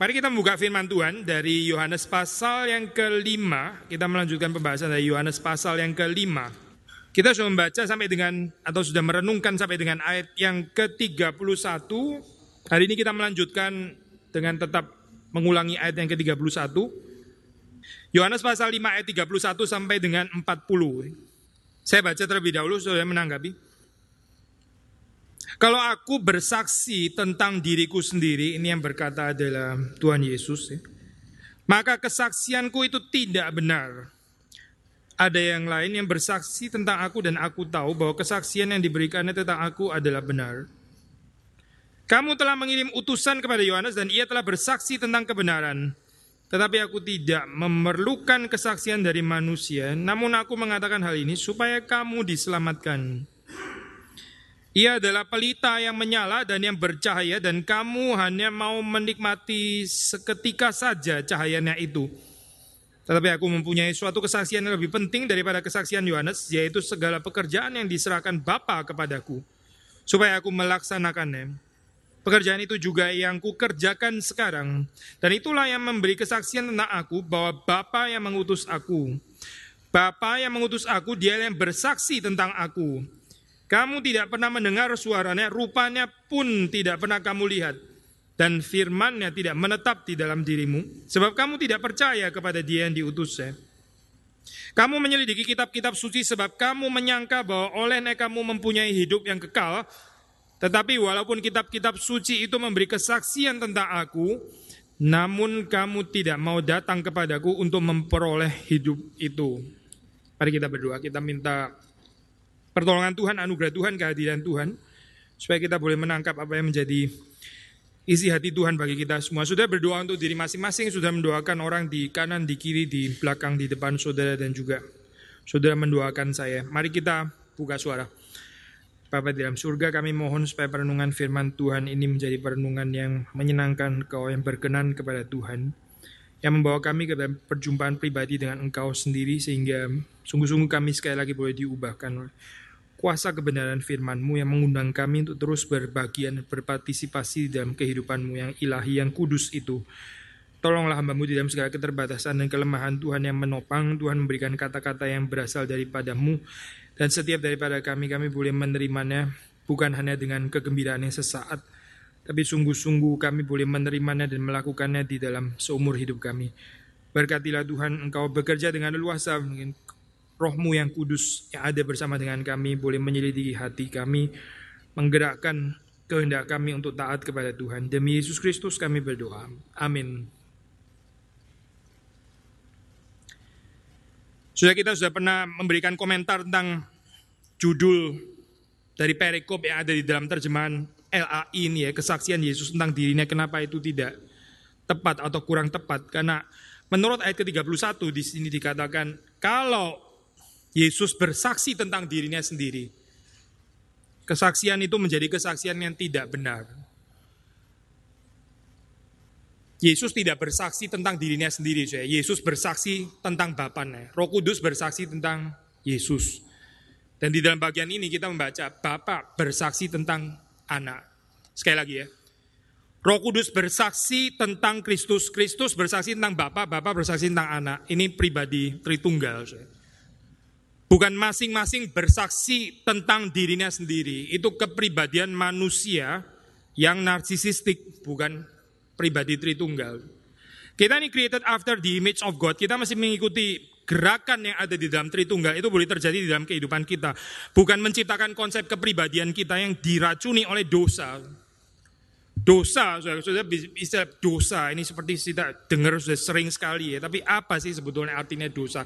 Mari kita membuka firman Tuhan dari Yohanes pasal yang kelima. Kita melanjutkan pembahasan dari Yohanes pasal yang kelima. Kita sudah membaca sampai dengan atau sudah merenungkan sampai dengan ayat yang ke-31. Hari ini kita melanjutkan dengan tetap mengulangi ayat yang ke-31. Yohanes pasal 5 ayat 31 sampai dengan 40. Saya baca terlebih dahulu, saudara menanggapi. Kalau aku bersaksi tentang diriku sendiri, ini yang berkata adalah Tuhan Yesus, ya, maka kesaksianku itu tidak benar ada yang lain yang bersaksi tentang aku dan aku tahu bahwa kesaksian yang diberikannya tentang aku adalah benar. Kamu telah mengirim utusan kepada Yohanes dan ia telah bersaksi tentang kebenaran. Tetapi aku tidak memerlukan kesaksian dari manusia, namun aku mengatakan hal ini supaya kamu diselamatkan. Ia adalah pelita yang menyala dan yang bercahaya dan kamu hanya mau menikmati seketika saja cahayanya itu. Tetapi aku mempunyai suatu kesaksian yang lebih penting daripada kesaksian Yohanes, yaitu segala pekerjaan yang diserahkan Bapa kepadaku, supaya aku melaksanakannya. Pekerjaan itu juga yang kukerjakan sekarang, dan itulah yang memberi kesaksian tentang aku bahwa Bapa yang mengutus aku. Bapa yang mengutus aku, dia yang bersaksi tentang aku. Kamu tidak pernah mendengar suaranya, rupanya pun tidak pernah kamu lihat dan firmannya tidak menetap di dalam dirimu, sebab kamu tidak percaya kepada dia yang diutusnya. Kamu menyelidiki kitab-kitab suci sebab kamu menyangka bahwa olehnya kamu mempunyai hidup yang kekal, tetapi walaupun kitab-kitab suci itu memberi kesaksian tentang aku, namun kamu tidak mau datang kepadaku untuk memperoleh hidup itu. Mari kita berdoa, kita minta pertolongan Tuhan, anugerah Tuhan, kehadiran Tuhan, supaya kita boleh menangkap apa yang menjadi isi hati Tuhan bagi kita semua. Sudah berdoa untuk diri masing-masing, sudah mendoakan orang di kanan, di kiri, di belakang, di depan saudara dan juga saudara mendoakan saya. Mari kita buka suara. Bapak di dalam surga kami mohon supaya perenungan firman Tuhan ini menjadi perenungan yang menyenangkan kau yang berkenan kepada Tuhan. Yang membawa kami ke dalam perjumpaan pribadi dengan engkau sendiri sehingga sungguh-sungguh kami sekali lagi boleh diubahkan kuasa kebenaran firman-Mu yang mengundang kami untuk terus berbagian, berpartisipasi dalam kehidupan-Mu yang ilahi, yang kudus itu. Tolonglah hamba-Mu di dalam segala keterbatasan dan kelemahan Tuhan yang menopang, Tuhan memberikan kata-kata yang berasal daripada-Mu, dan setiap daripada kami, kami boleh menerimanya bukan hanya dengan kegembiraan yang sesaat, tapi sungguh-sungguh kami boleh menerimanya dan melakukannya di dalam seumur hidup kami. Berkatilah Tuhan, Engkau bekerja dengan luasa, rohmu yang kudus yang ada bersama dengan kami boleh menyelidiki hati kami, menggerakkan kehendak kami untuk taat kepada Tuhan. Demi Yesus Kristus kami berdoa. Amin. Sudah kita sudah pernah memberikan komentar tentang judul dari perikop yang ada di dalam terjemahan LAI ini ya, kesaksian Yesus tentang dirinya kenapa itu tidak tepat atau kurang tepat karena menurut ayat ke-31 di sini dikatakan kalau Yesus bersaksi tentang dirinya sendiri. Kesaksian itu menjadi kesaksian yang tidak benar. Yesus tidak bersaksi tentang dirinya sendiri, saya. Yesus bersaksi tentang Bapaknya. Roh Kudus bersaksi tentang Yesus. Dan di dalam bagian ini kita membaca Bapak bersaksi tentang anak. Sekali lagi ya. Roh Kudus bersaksi tentang Kristus, Kristus bersaksi tentang Bapak, Bapak bersaksi tentang anak. Ini pribadi Tritunggal. Saya. Bukan masing-masing bersaksi tentang dirinya sendiri. Itu kepribadian manusia yang narsisistik, bukan pribadi Tritunggal. Kita ini created after the image of God. Kita masih mengikuti gerakan yang ada di dalam Tritunggal. Itu boleh terjadi di dalam kehidupan kita. Bukan menciptakan konsep kepribadian kita yang diracuni oleh dosa. Dosa, sudah bisa dosa. Ini seperti kita dengar sudah sering sekali ya. Tapi apa sih sebetulnya artinya dosa?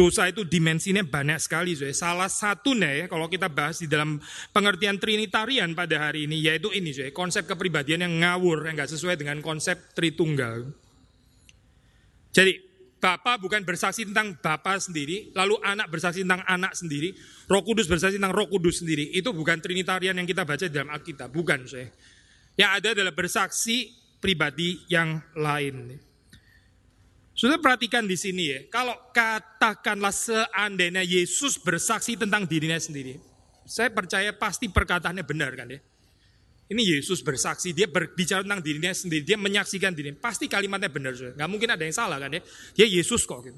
Dosa itu dimensinya banyak sekali. Soalnya. Salah satunya ya kalau kita bahas di dalam pengertian Trinitarian pada hari ini yaitu ini soalnya, konsep kepribadian yang ngawur yang nggak sesuai dengan konsep Tritunggal. Jadi Bapak bukan bersaksi tentang Bapak sendiri, lalu anak bersaksi tentang anak sendiri, Roh Kudus bersaksi tentang Roh Kudus sendiri. Itu bukan Trinitarian yang kita baca dalam Alkitab, bukan saya. Yang ada adalah bersaksi pribadi yang lain. Sudah perhatikan di sini ya, kalau katakanlah seandainya Yesus bersaksi tentang dirinya sendiri, saya percaya pasti perkataannya benar kan ya. Ini Yesus bersaksi, dia berbicara tentang dirinya sendiri, dia menyaksikan dirinya. Pasti kalimatnya benar, saudara. Nggak mungkin ada yang salah kan ya. Dia Yesus kok. Gitu.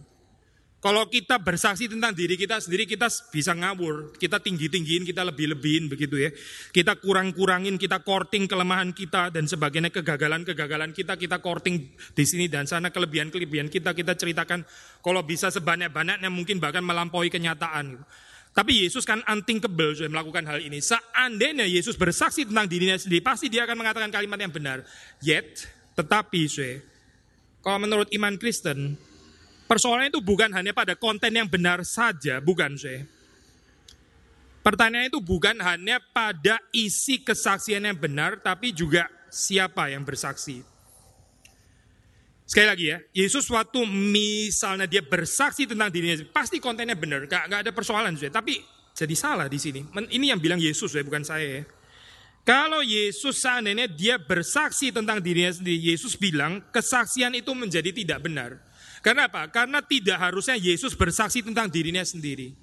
Kalau kita bersaksi tentang diri kita sendiri, kita bisa ngawur. Kita tinggi-tinggiin, kita lebih-lebihin begitu ya. Kita kurang-kurangin, kita korting kelemahan kita dan sebagainya kegagalan-kegagalan kita, kita korting di sini dan sana kelebihan-kelebihan kita, kita ceritakan kalau bisa sebanyak-banyaknya mungkin bahkan melampaui kenyataan. Tapi Yesus kan unthinkable sudah melakukan hal ini. Seandainya Yesus bersaksi tentang dirinya sendiri, pasti dia akan mengatakan kalimat yang benar. Yet, tetapi sudah, kalau menurut iman Kristen, persoalannya itu bukan hanya pada konten yang benar saja, bukan sudah. Pertanyaan itu bukan hanya pada isi kesaksian yang benar, tapi juga siapa yang bersaksi. Sekali lagi ya, Yesus waktu misalnya dia bersaksi tentang dirinya, pasti kontennya benar, gak, gak ada persoalan. Sudah. Tapi jadi salah di sini. Ini yang bilang Yesus ya, bukan saya ya. Kalau Yesus seandainya dia bersaksi tentang dirinya sendiri, Yesus bilang kesaksian itu menjadi tidak benar. Karena apa? Karena tidak harusnya Yesus bersaksi tentang dirinya sendiri.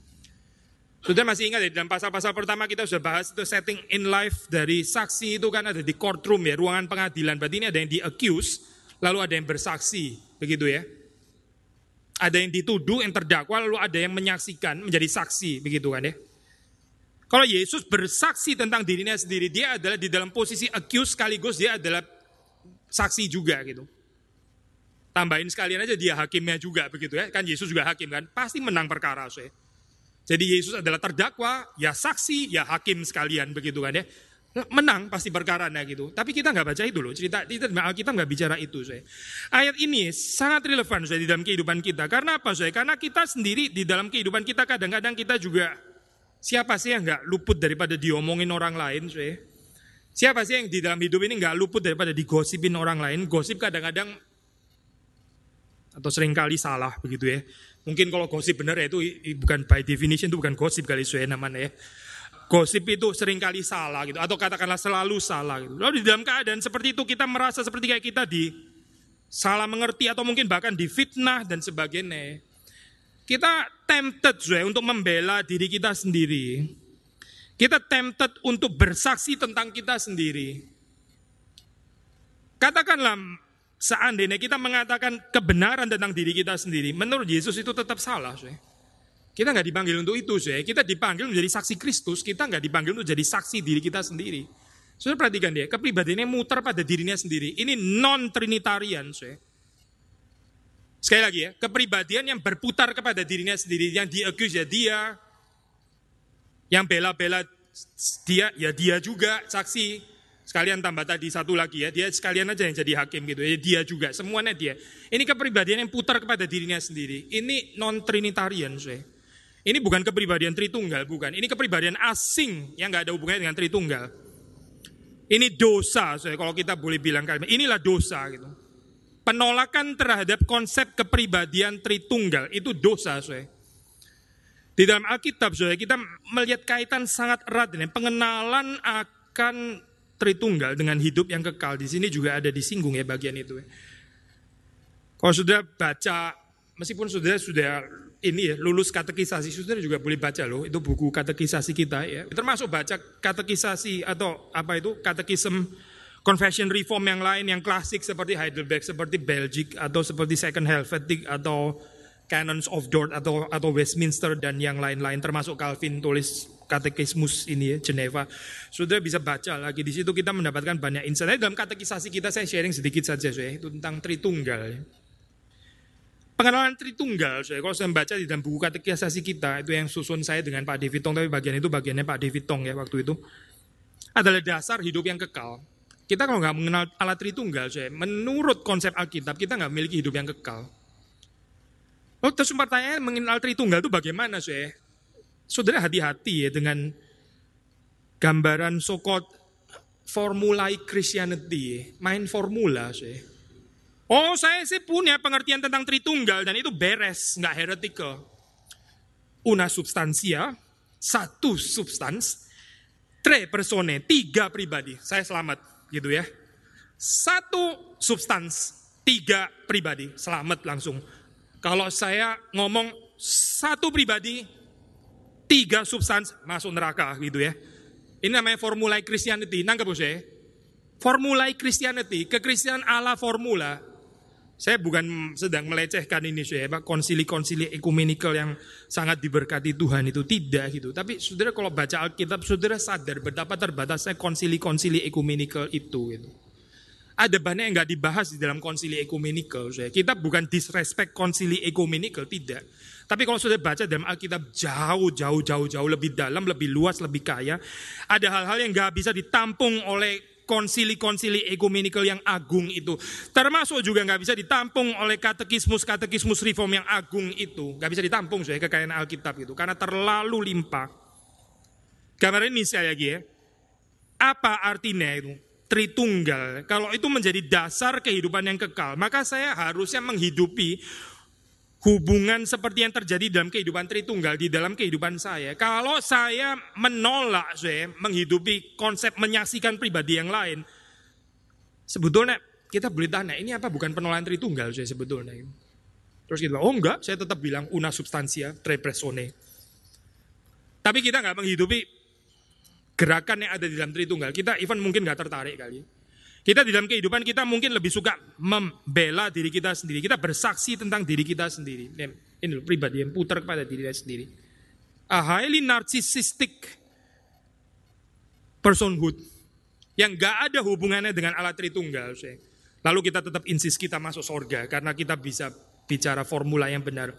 Sudah masih ingat ya, dalam pasal-pasal pertama kita sudah bahas itu setting in life dari saksi itu kan ada di courtroom ya, ruangan pengadilan. Berarti ini ada yang di accuse, lalu ada yang bersaksi, begitu ya. Ada yang dituduh, yang terdakwa, lalu ada yang menyaksikan, menjadi saksi, begitu kan ya. Kalau Yesus bersaksi tentang dirinya sendiri, dia adalah di dalam posisi accused sekaligus dia adalah saksi juga gitu. Tambahin sekalian aja dia hakimnya juga begitu ya. Kan Yesus juga hakim kan, pasti menang perkara saya. Jadi Yesus adalah terdakwa, ya saksi, ya hakim sekalian begitu kan ya menang pasti perkaranya gitu. Tapi kita nggak baca itu loh. Cerita kita kita nggak bicara itu, saya. Ayat ini sangat relevan saya di dalam kehidupan kita. Karena apa, saya? Karena kita sendiri di dalam kehidupan kita kadang-kadang kita juga siapa sih yang nggak luput daripada diomongin orang lain, saya? Siapa sih yang di dalam hidup ini nggak luput daripada digosipin orang lain? Gosip kadang-kadang atau sering kali salah begitu ya. Mungkin kalau gosip benar ya itu bukan by definition itu bukan gosip kali saya namanya ya gosip itu sering kali salah gitu atau katakanlah selalu salah gitu. Lalu di dalam keadaan seperti itu kita merasa seperti kayak kita di salah mengerti atau mungkin bahkan difitnah dan sebagainya. Kita tempted ya untuk membela diri kita sendiri. Kita tempted untuk bersaksi tentang kita sendiri. Katakanlah seandainya kita mengatakan kebenaran tentang diri kita sendiri, menurut Yesus itu tetap salah. Saya. Kita nggak dipanggil untuk itu, saya. Kita dipanggil menjadi saksi Kristus. Kita nggak dipanggil untuk jadi saksi diri kita sendiri. Sudah perhatikan dia, kepribadiannya muter pada dirinya sendiri. Ini non Trinitarian, saya. Sekali lagi ya, kepribadian yang berputar kepada dirinya sendiri, yang diakus ya dia, yang bela-bela dia, ya dia juga saksi. Sekalian tambah tadi satu lagi ya, dia sekalian aja yang jadi hakim gitu ya, dia juga, semuanya dia. Ini kepribadian yang putar kepada dirinya sendiri. Ini non Trinitarian, saya. Ini bukan kepribadian Tritunggal, bukan. Ini kepribadian asing yang nggak ada hubungannya dengan Tritunggal. Ini dosa, so, kalau kita boleh bilang kalimat. Inilah dosa gitu. Penolakan terhadap konsep kepribadian Tritunggal itu dosa, so. Di dalam Alkitab, so, kita melihat kaitan sangat erat dengan pengenalan akan Tritunggal dengan hidup yang kekal. Di sini juga ada disinggung ya bagian itu. Kalau sudah baca, meskipun sudah sudah ini ya lulus katekisasi saudara juga boleh baca loh itu buku katekisasi kita ya termasuk baca katekisasi atau apa itu katekism confession reform yang lain yang klasik seperti Heidelberg seperti Belgic atau seperti Second Helvetic atau Canons of Dort atau atau Westminster dan yang lain-lain termasuk Calvin tulis katekismus ini ya Geneva. Sudah bisa baca lagi di situ kita mendapatkan banyak insight. Dalam katekisasi kita saya sharing sedikit saja saya itu tentang Tritunggal. Ya. Pengenalan Tritunggal, saya kalau saya baca di dalam buku katekisasi kita, itu yang susun saya dengan Pak David Tong, tapi bagian itu bagiannya Pak David Tong ya waktu itu, adalah dasar hidup yang kekal. Kita kalau nggak mengenal alat Tritunggal, saya, menurut konsep Alkitab, kita nggak memiliki hidup yang kekal. Oh, terus pertanyaan mengenal Tritunggal itu bagaimana, saya? Saudara hati-hati ya dengan gambaran sokot formulai Christianity, main formula, saya. Oh, saya sih punya pengertian tentang Tritunggal dan itu beres, nggak heretical. Una substansia, satu substans, tre persone, tiga pribadi. Saya selamat, gitu ya. Satu substans, tiga pribadi, selamat langsung kalau saya ngomong satu pribadi, tiga substans masuk neraka gitu ya. Ini namanya formula Christianity. Nangkep bos ya? Formula Christianity, kekristenan ala formula. Saya bukan sedang melecehkan ini saya, konsili-konsili ekumenikal yang sangat diberkati Tuhan itu tidak gitu. Tapi saudara kalau baca Alkitab, saudara sadar betapa terbatasnya konsili-konsili ekumenikal itu. Gitu ada banyak yang nggak dibahas di dalam konsili ekumenikal. Kita bukan disrespect konsili ekumenikal, tidak. Tapi kalau sudah baca dalam Alkitab jauh, jauh, jauh, jauh lebih dalam, lebih luas, lebih kaya, ada hal-hal yang nggak bisa ditampung oleh konsili-konsili ekumenikal yang agung itu. Termasuk juga nggak bisa ditampung oleh katekismus-katekismus reform yang agung itu. Nggak bisa ditampung saya kekayaan Alkitab itu. Karena terlalu limpah. Gambar ini saya lagi ya. Apa artinya itu? Tritunggal, kalau itu menjadi dasar kehidupan yang kekal, maka saya harusnya menghidupi hubungan seperti yang terjadi dalam kehidupan Tritunggal di dalam kehidupan saya. Kalau saya menolak saya menghidupi konsep menyaksikan pribadi yang lain, sebetulnya kita boleh tanya, ini apa bukan penolakan Tritunggal saya sebetulnya. Terus kita, oh enggak, saya tetap bilang una substansia tre. Tapi kita nggak menghidupi gerakan yang ada di dalam Tritunggal. Kita even mungkin nggak tertarik kali. Kita di dalam kehidupan kita mungkin lebih suka membela diri kita sendiri. Kita bersaksi tentang diri kita sendiri. Ini loh, pribadi yang putar kepada diri kita sendiri. A highly narcissistic personhood yang gak ada hubungannya dengan alat Tritunggal. Lalu kita tetap insist kita masuk sorga karena kita bisa bicara formula yang benar.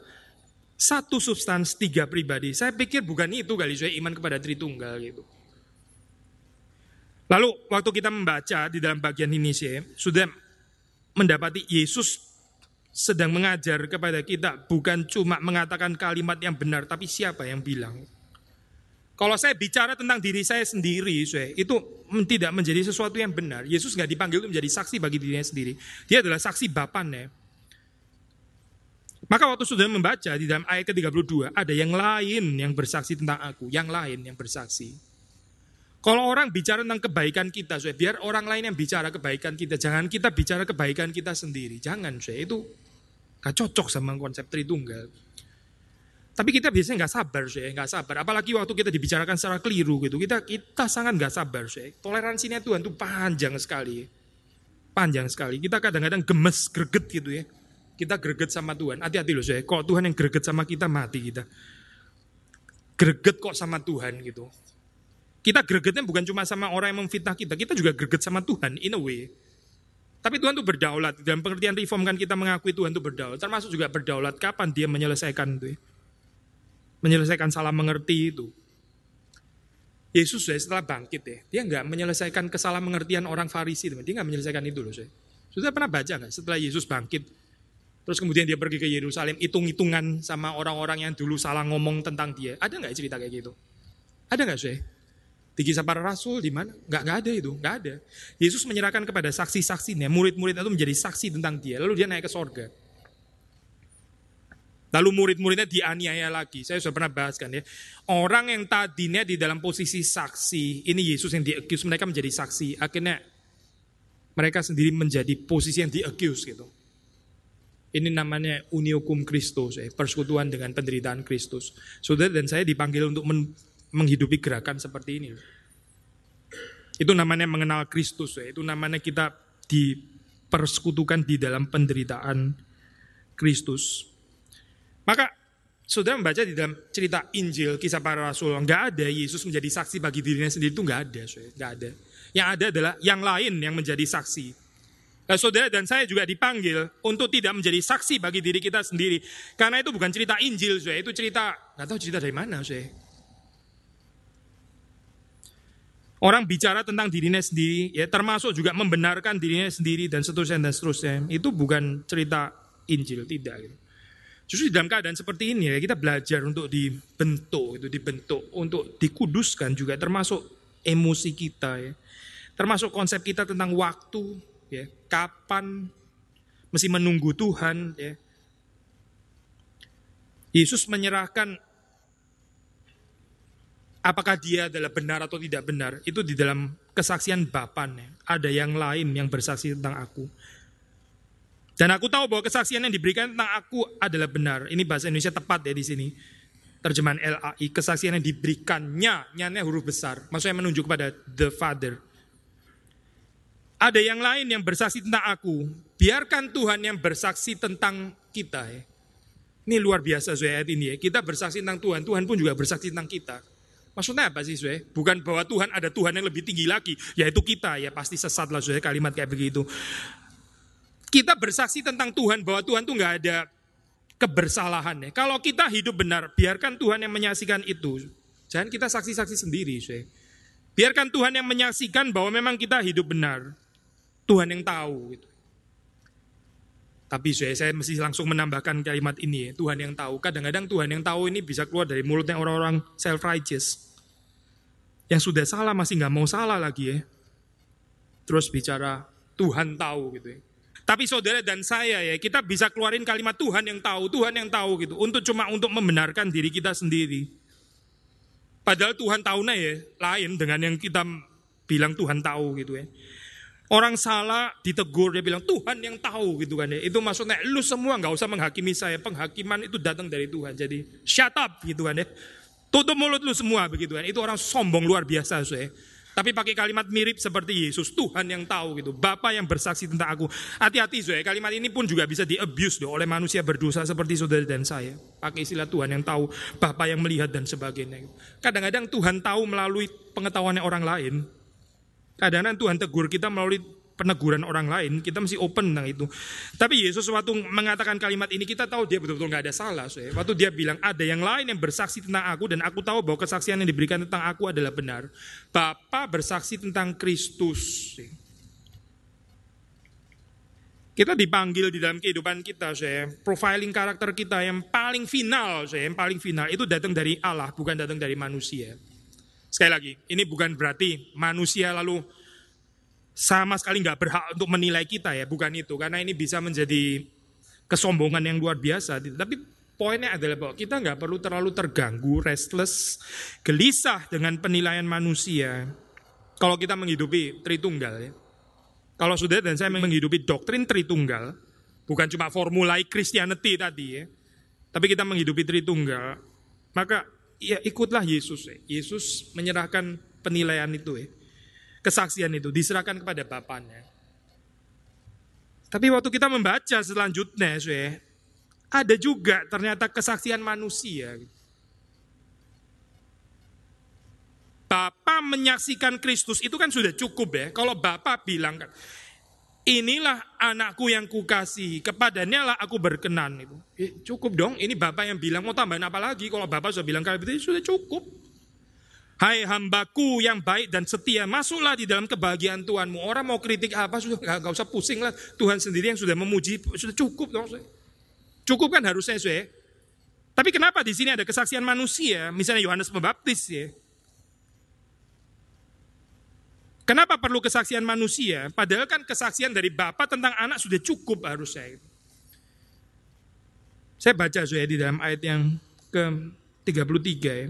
Satu substans, tiga pribadi. Saya pikir bukan itu kali saya iman kepada Tritunggal gitu. Lalu waktu kita membaca di dalam bagian ini sih, sudah mendapati Yesus sedang mengajar kepada kita bukan cuma mengatakan kalimat yang benar, tapi siapa yang bilang. Kalau saya bicara tentang diri saya sendiri, saya, itu tidak menjadi sesuatu yang benar. Yesus nggak dipanggil untuk menjadi saksi bagi dirinya sendiri. Dia adalah saksi Bapaknya. Maka waktu sudah membaca di dalam ayat ke-32, ada yang lain yang bersaksi tentang aku, yang lain yang bersaksi. Kalau orang bicara tentang kebaikan kita, saya biar orang lain yang bicara kebaikan kita. Jangan kita bicara kebaikan kita sendiri. Jangan, saya itu gak cocok sama konsep Tritunggal. Tapi kita biasanya nggak sabar, saya nggak sabar. Apalagi waktu kita dibicarakan secara keliru gitu, kita kita sangat nggak sabar, saya. Toleransinya Tuhan tuh panjang sekali, panjang sekali. Kita kadang-kadang gemes, greget gitu ya. Kita greget sama Tuhan. Hati-hati loh, saya. Kok Tuhan yang greget sama kita mati kita. Greget kok sama Tuhan gitu. Kita gregetnya bukan cuma sama orang yang memfitnah kita, kita juga greget sama Tuhan in a way. Tapi Tuhan itu berdaulat. Dalam pengertian reform kan kita mengakui Tuhan itu berdaulat. Termasuk juga berdaulat kapan dia menyelesaikan itu. Ya? Menyelesaikan salah mengerti itu. Yesus ya setelah bangkit ya, dia nggak menyelesaikan kesalah mengertian orang Farisi, teman. dia nggak menyelesaikan itu loh saya. Sudah pernah baca nggak? Setelah Yesus bangkit, terus kemudian dia pergi ke Yerusalem, hitung-hitungan sama orang-orang yang dulu salah ngomong tentang dia. Ada nggak cerita kayak gitu? Ada nggak sih? Di kisah para rasul di mana? Gak, ada itu, gak ada. Yesus menyerahkan kepada saksi-saksinya, murid-murid itu menjadi saksi tentang dia. Lalu dia naik ke sorga. Lalu murid-muridnya dianiaya lagi. Saya sudah pernah bahas kan ya. Orang yang tadinya di dalam posisi saksi, ini Yesus yang di-accuse, mereka menjadi saksi. Akhirnya mereka sendiri menjadi posisi yang di-accuse gitu. Ini namanya uniokum Kristus, ya, persekutuan dengan penderitaan Kristus. Saudara dan saya dipanggil untuk menghidupi gerakan seperti ini. Itu namanya mengenal Kristus, ya. itu namanya kita dipersekutukan di dalam penderitaan Kristus. Maka saudara membaca di dalam cerita Injil, kisah para rasul, nggak ada Yesus menjadi saksi bagi dirinya sendiri itu nggak ada, nggak ada. Yang ada adalah yang lain yang menjadi saksi. Nah, saudara dan saya juga dipanggil untuk tidak menjadi saksi bagi diri kita sendiri, karena itu bukan cerita Injil, saudara. itu cerita nggak tahu cerita dari mana, saudara. Orang bicara tentang dirinya sendiri, ya termasuk juga membenarkan dirinya sendiri dan seterusnya dan seterusnya. Itu bukan cerita Injil, tidak. Gitu. Justru dalam keadaan seperti ini ya kita belajar untuk dibentuk, itu dibentuk untuk dikuduskan juga termasuk emosi kita ya. Termasuk konsep kita tentang waktu ya, kapan mesti menunggu Tuhan ya. Yesus menyerahkan apakah dia adalah benar atau tidak benar itu di dalam kesaksian Bapan ya. Ada yang lain yang bersaksi tentang aku. Dan aku tahu bahwa kesaksian yang diberikan tentang aku adalah benar. Ini bahasa Indonesia tepat ya di sini. Terjemahan LAI, kesaksian yang diberikannya, nyanya huruf besar. Maksudnya menunjuk pada the Father. Ada yang lain yang bersaksi tentang aku. Biarkan Tuhan yang bersaksi tentang kita ya. Ini luar biasa ayat ini ya. Kita bersaksi tentang Tuhan, Tuhan pun juga bersaksi tentang kita. Maksudnya apa sih Sue? Bukan bahwa Tuhan ada Tuhan yang lebih tinggi lagi, yaitu kita ya pasti sesat lah Sue kalimat kayak begitu. Kita bersaksi tentang Tuhan bahwa Tuhan tuh nggak ada kebersalahan ya. Kalau kita hidup benar, biarkan Tuhan yang menyaksikan itu. Jangan kita saksi-saksi sendiri, saya. Biarkan Tuhan yang menyaksikan bahwa memang kita hidup benar. Tuhan yang tahu. Gitu. Tapi saya, mesti langsung menambahkan kalimat ini. Tuhan yang tahu. Kadang-kadang Tuhan yang tahu ini bisa keluar dari mulutnya orang-orang self-righteous. Yang sudah salah masih nggak mau salah lagi ya. Terus bicara Tuhan tahu gitu ya. Tapi saudara dan saya ya, kita bisa keluarin kalimat Tuhan yang tahu, Tuhan yang tahu gitu. Untuk cuma untuk membenarkan diri kita sendiri. Padahal Tuhan tahu nah ya, lain dengan yang kita bilang Tuhan tahu gitu ya. Orang salah ditegur dia bilang Tuhan yang tahu gitu kan ya. Itu maksudnya lu semua nggak usah menghakimi saya. Penghakiman itu datang dari Tuhan. Jadi shut up gitu kan ya. Tutup mulut lu semua begitu kan. Itu orang sombong luar biasa saya. Tapi pakai kalimat mirip seperti Yesus, Tuhan yang tahu gitu, Bapa yang bersaksi tentang aku. Hati-hati Zoe, kalimat ini pun juga bisa di-abuse oleh manusia berdosa seperti saudara dan saya. Pakai istilah Tuhan yang tahu, Bapa yang melihat dan sebagainya. Kadang-kadang Tuhan tahu melalui pengetahuannya orang lain. Kadang-kadang Tuhan tegur kita melalui peneguran orang lain, kita mesti open tentang itu. Tapi Yesus waktu mengatakan kalimat ini, kita tahu dia betul-betul nggak ada salah. So, Waktu dia bilang, ada yang lain yang bersaksi tentang aku, dan aku tahu bahwa kesaksian yang diberikan tentang aku adalah benar. Bapa bersaksi tentang Kristus. Kita dipanggil di dalam kehidupan kita, saya profiling karakter kita yang paling final, saya yang paling final itu datang dari Allah, bukan datang dari manusia. Sekali lagi, ini bukan berarti manusia lalu sama sekali nggak berhak untuk menilai kita ya, bukan itu. Karena ini bisa menjadi kesombongan yang luar biasa. Tapi poinnya adalah bahwa kita nggak perlu terlalu terganggu, restless, gelisah dengan penilaian manusia. Kalau kita menghidupi Tritunggal ya. Kalau sudah dan saya menghidupi doktrin Tritunggal, bukan cuma formulai Christianity tadi ya. Tapi kita menghidupi Tritunggal, maka ya ikutlah Yesus ya. Yesus menyerahkan penilaian itu ya kesaksian itu diserahkan kepada Bapaknya. Tapi waktu kita membaca selanjutnya, ada juga ternyata kesaksian manusia. Bapak menyaksikan Kristus itu kan sudah cukup ya. Kalau Bapak bilang kan, inilah anakku yang kukasih, kepadanya lah aku berkenan. Itu. Eh, cukup dong, ini Bapak yang bilang, mau tambahin apa lagi? Kalau Bapak sudah bilang kayak begitu, sudah cukup. Hai hambaku yang baik dan setia, masuklah di dalam kebahagiaan Tuhanmu. Orang mau kritik apa, sudah gak, gak usah pusing lah. Tuhan sendiri yang sudah memuji, sudah cukup dong. Cukup kan harusnya, saya. Tapi kenapa di sini ada kesaksian manusia, misalnya Yohanes Pembaptis ya. Kenapa perlu kesaksian manusia? Padahal kan kesaksian dari Bapak tentang anak sudah cukup harusnya. Saya baca saya di dalam ayat yang ke-33 ya.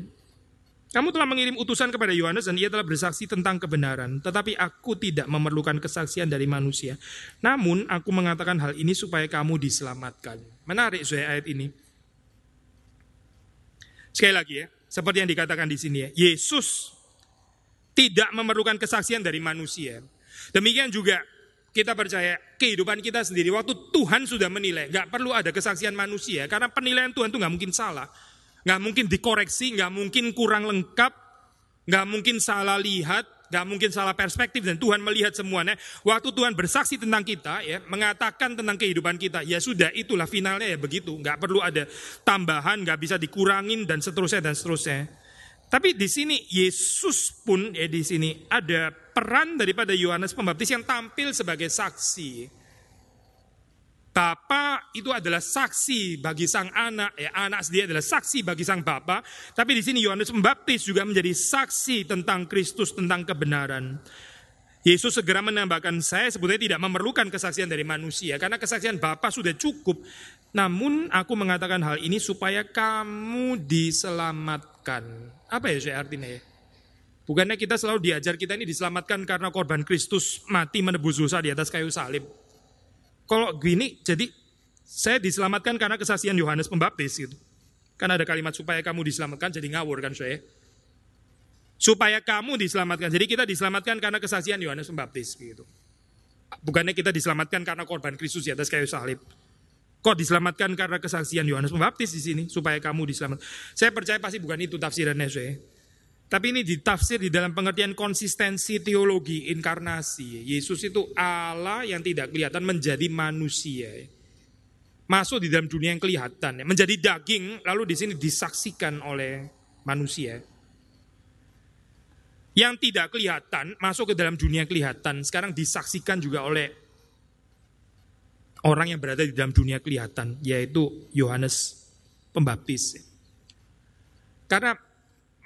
Kamu telah mengirim utusan kepada Yohanes dan ia telah bersaksi tentang kebenaran. Tetapi aku tidak memerlukan kesaksian dari manusia. Namun aku mengatakan hal ini supaya kamu diselamatkan. Menarik saya ayat ini. Sekali lagi ya, seperti yang dikatakan di sini ya. Yesus tidak memerlukan kesaksian dari manusia. Demikian juga kita percaya kehidupan kita sendiri waktu Tuhan sudah menilai, nggak perlu ada kesaksian manusia karena penilaian Tuhan itu nggak mungkin salah. Nggak mungkin dikoreksi, nggak mungkin kurang lengkap, nggak mungkin salah lihat, nggak mungkin salah perspektif dan Tuhan melihat semuanya. Waktu Tuhan bersaksi tentang kita, ya mengatakan tentang kehidupan kita, ya sudah itulah finalnya ya begitu. Nggak perlu ada tambahan, nggak bisa dikurangin dan seterusnya dan seterusnya. Tapi di sini Yesus pun ya di sini ada peran daripada Yohanes Pembaptis yang tampil sebagai saksi. Bapa itu adalah saksi bagi sang anak, ya anak sendiri adalah saksi bagi sang bapa. Tapi di sini Yohanes Pembaptis juga menjadi saksi tentang Kristus, tentang kebenaran. Yesus segera menambahkan saya sebetulnya tidak memerlukan kesaksian dari manusia karena kesaksian Bapa sudah cukup. Namun aku mengatakan hal ini supaya kamu diselamatkan. Apa ya saya artinya ya? Bukannya kita selalu diajar kita ini diselamatkan karena korban Kristus mati menebus dosa di atas kayu salib. Kalau gini, jadi saya diselamatkan karena kesaksian Yohanes Pembaptis gitu. Karena ada kalimat supaya kamu diselamatkan, jadi ngawur kan saya. Supaya kamu diselamatkan. Jadi kita diselamatkan karena kesaksian Yohanes Pembaptis gitu. Bukannya kita diselamatkan karena korban Kristus di atas kayu salib. Kok diselamatkan karena kesaksian Yohanes Pembaptis di sini supaya kamu diselamatkan. Saya percaya pasti bukan itu tafsirannya saya. Tapi ini ditafsir di dalam pengertian konsistensi teologi inkarnasi. Yesus itu Allah yang tidak kelihatan menjadi manusia. Masuk di dalam dunia yang kelihatan. Menjadi daging lalu di sini disaksikan oleh manusia. Yang tidak kelihatan masuk ke dalam dunia kelihatan. Sekarang disaksikan juga oleh orang yang berada di dalam dunia kelihatan. Yaitu Yohanes Pembaptis. Karena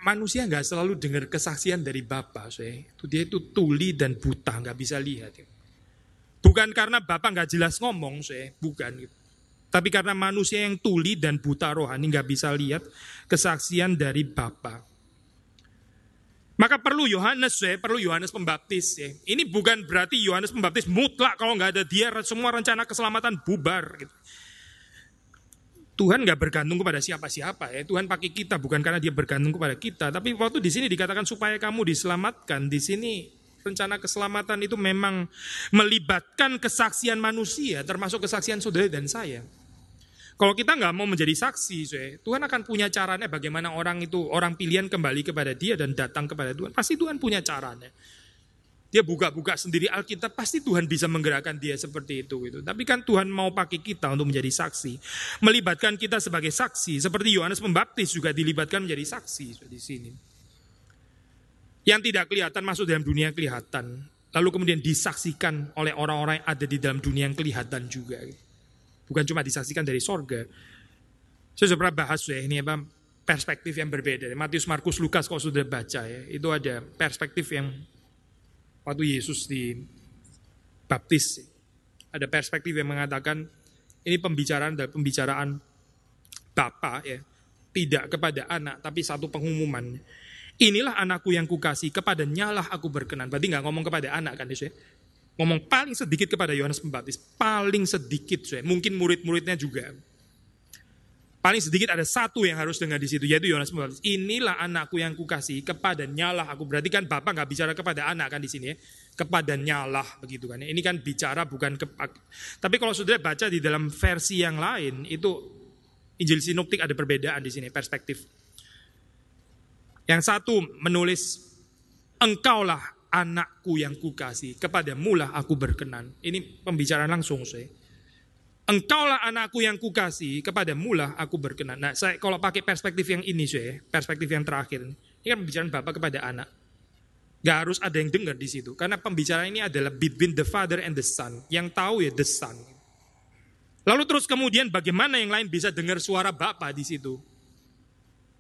manusia nggak selalu dengar kesaksian dari Bapak, saya. Itu dia itu tuli dan buta, nggak bisa lihat. Bukan karena Bapak nggak jelas ngomong, saya. Bukan. Tapi karena manusia yang tuli dan buta rohani nggak bisa lihat kesaksian dari Bapak. Maka perlu Yohanes, ya, perlu Yohanes Pembaptis. Ya. Ini bukan berarti Yohanes Pembaptis mutlak kalau nggak ada dia semua rencana keselamatan bubar. Gitu. Tuhan nggak bergantung kepada siapa-siapa ya. Tuhan pakai kita bukan karena dia bergantung kepada kita. Tapi waktu di sini dikatakan supaya kamu diselamatkan. Di sini rencana keselamatan itu memang melibatkan kesaksian manusia, termasuk kesaksian saudara dan saya. Kalau kita nggak mau menjadi saksi, Tuhan akan punya caranya bagaimana orang itu, orang pilihan kembali kepada dia dan datang kepada Tuhan. Pasti Tuhan punya caranya dia buka-buka sendiri Alkitab, pasti Tuhan bisa menggerakkan dia seperti itu. Gitu. Tapi kan Tuhan mau pakai kita untuk menjadi saksi. Melibatkan kita sebagai saksi. Seperti Yohanes Pembaptis juga dilibatkan menjadi saksi di sini. Yang tidak kelihatan masuk dalam dunia kelihatan. Lalu kemudian disaksikan oleh orang-orang yang ada di dalam dunia yang kelihatan juga. Bukan cuma disaksikan dari sorga. Saya sudah pernah bahas ya, ini apa perspektif yang berbeda. Matius, Markus, Lukas kalau sudah baca ya, itu ada perspektif yang waktu Yesus dibaptis. Ada perspektif yang mengatakan ini pembicaraan dari pembicaraan Bapa ya, tidak kepada anak tapi satu pengumuman. Inilah anakku yang kukasih, kepada nyalah aku berkenan. Berarti nggak ngomong kepada anak kan Yesus ya? Ngomong paling sedikit kepada Yohanes Pembaptis, paling sedikit, ya. mungkin murid-muridnya juga. Paling sedikit ada satu yang harus dengar di situ, yaitu Yohanes Pembaptis. Inilah anakku yang kukasih, kepada nyalah aku. Berarti kan Bapak nggak bicara kepada anak kan di sini ya. Kepada nyalah begitu kan. Ya. Ini kan bicara bukan ke Tapi kalau sudah baca di dalam versi yang lain, itu Injil Sinoptik ada perbedaan di sini, perspektif. Yang satu menulis, engkaulah anakku yang kukasih, kepada mulah aku berkenan. Ini pembicaraan langsung saya Engkaulah anakku yang kukasih, kepada mula aku berkenan. Nah, saya kalau pakai perspektif yang ini, saya, perspektif yang terakhir, ini kan pembicaraan bapak kepada anak. Gak harus ada yang dengar di situ, karena pembicaraan ini adalah between the father and the son. Yang tahu ya the son. Lalu terus kemudian bagaimana yang lain bisa dengar suara bapak di situ?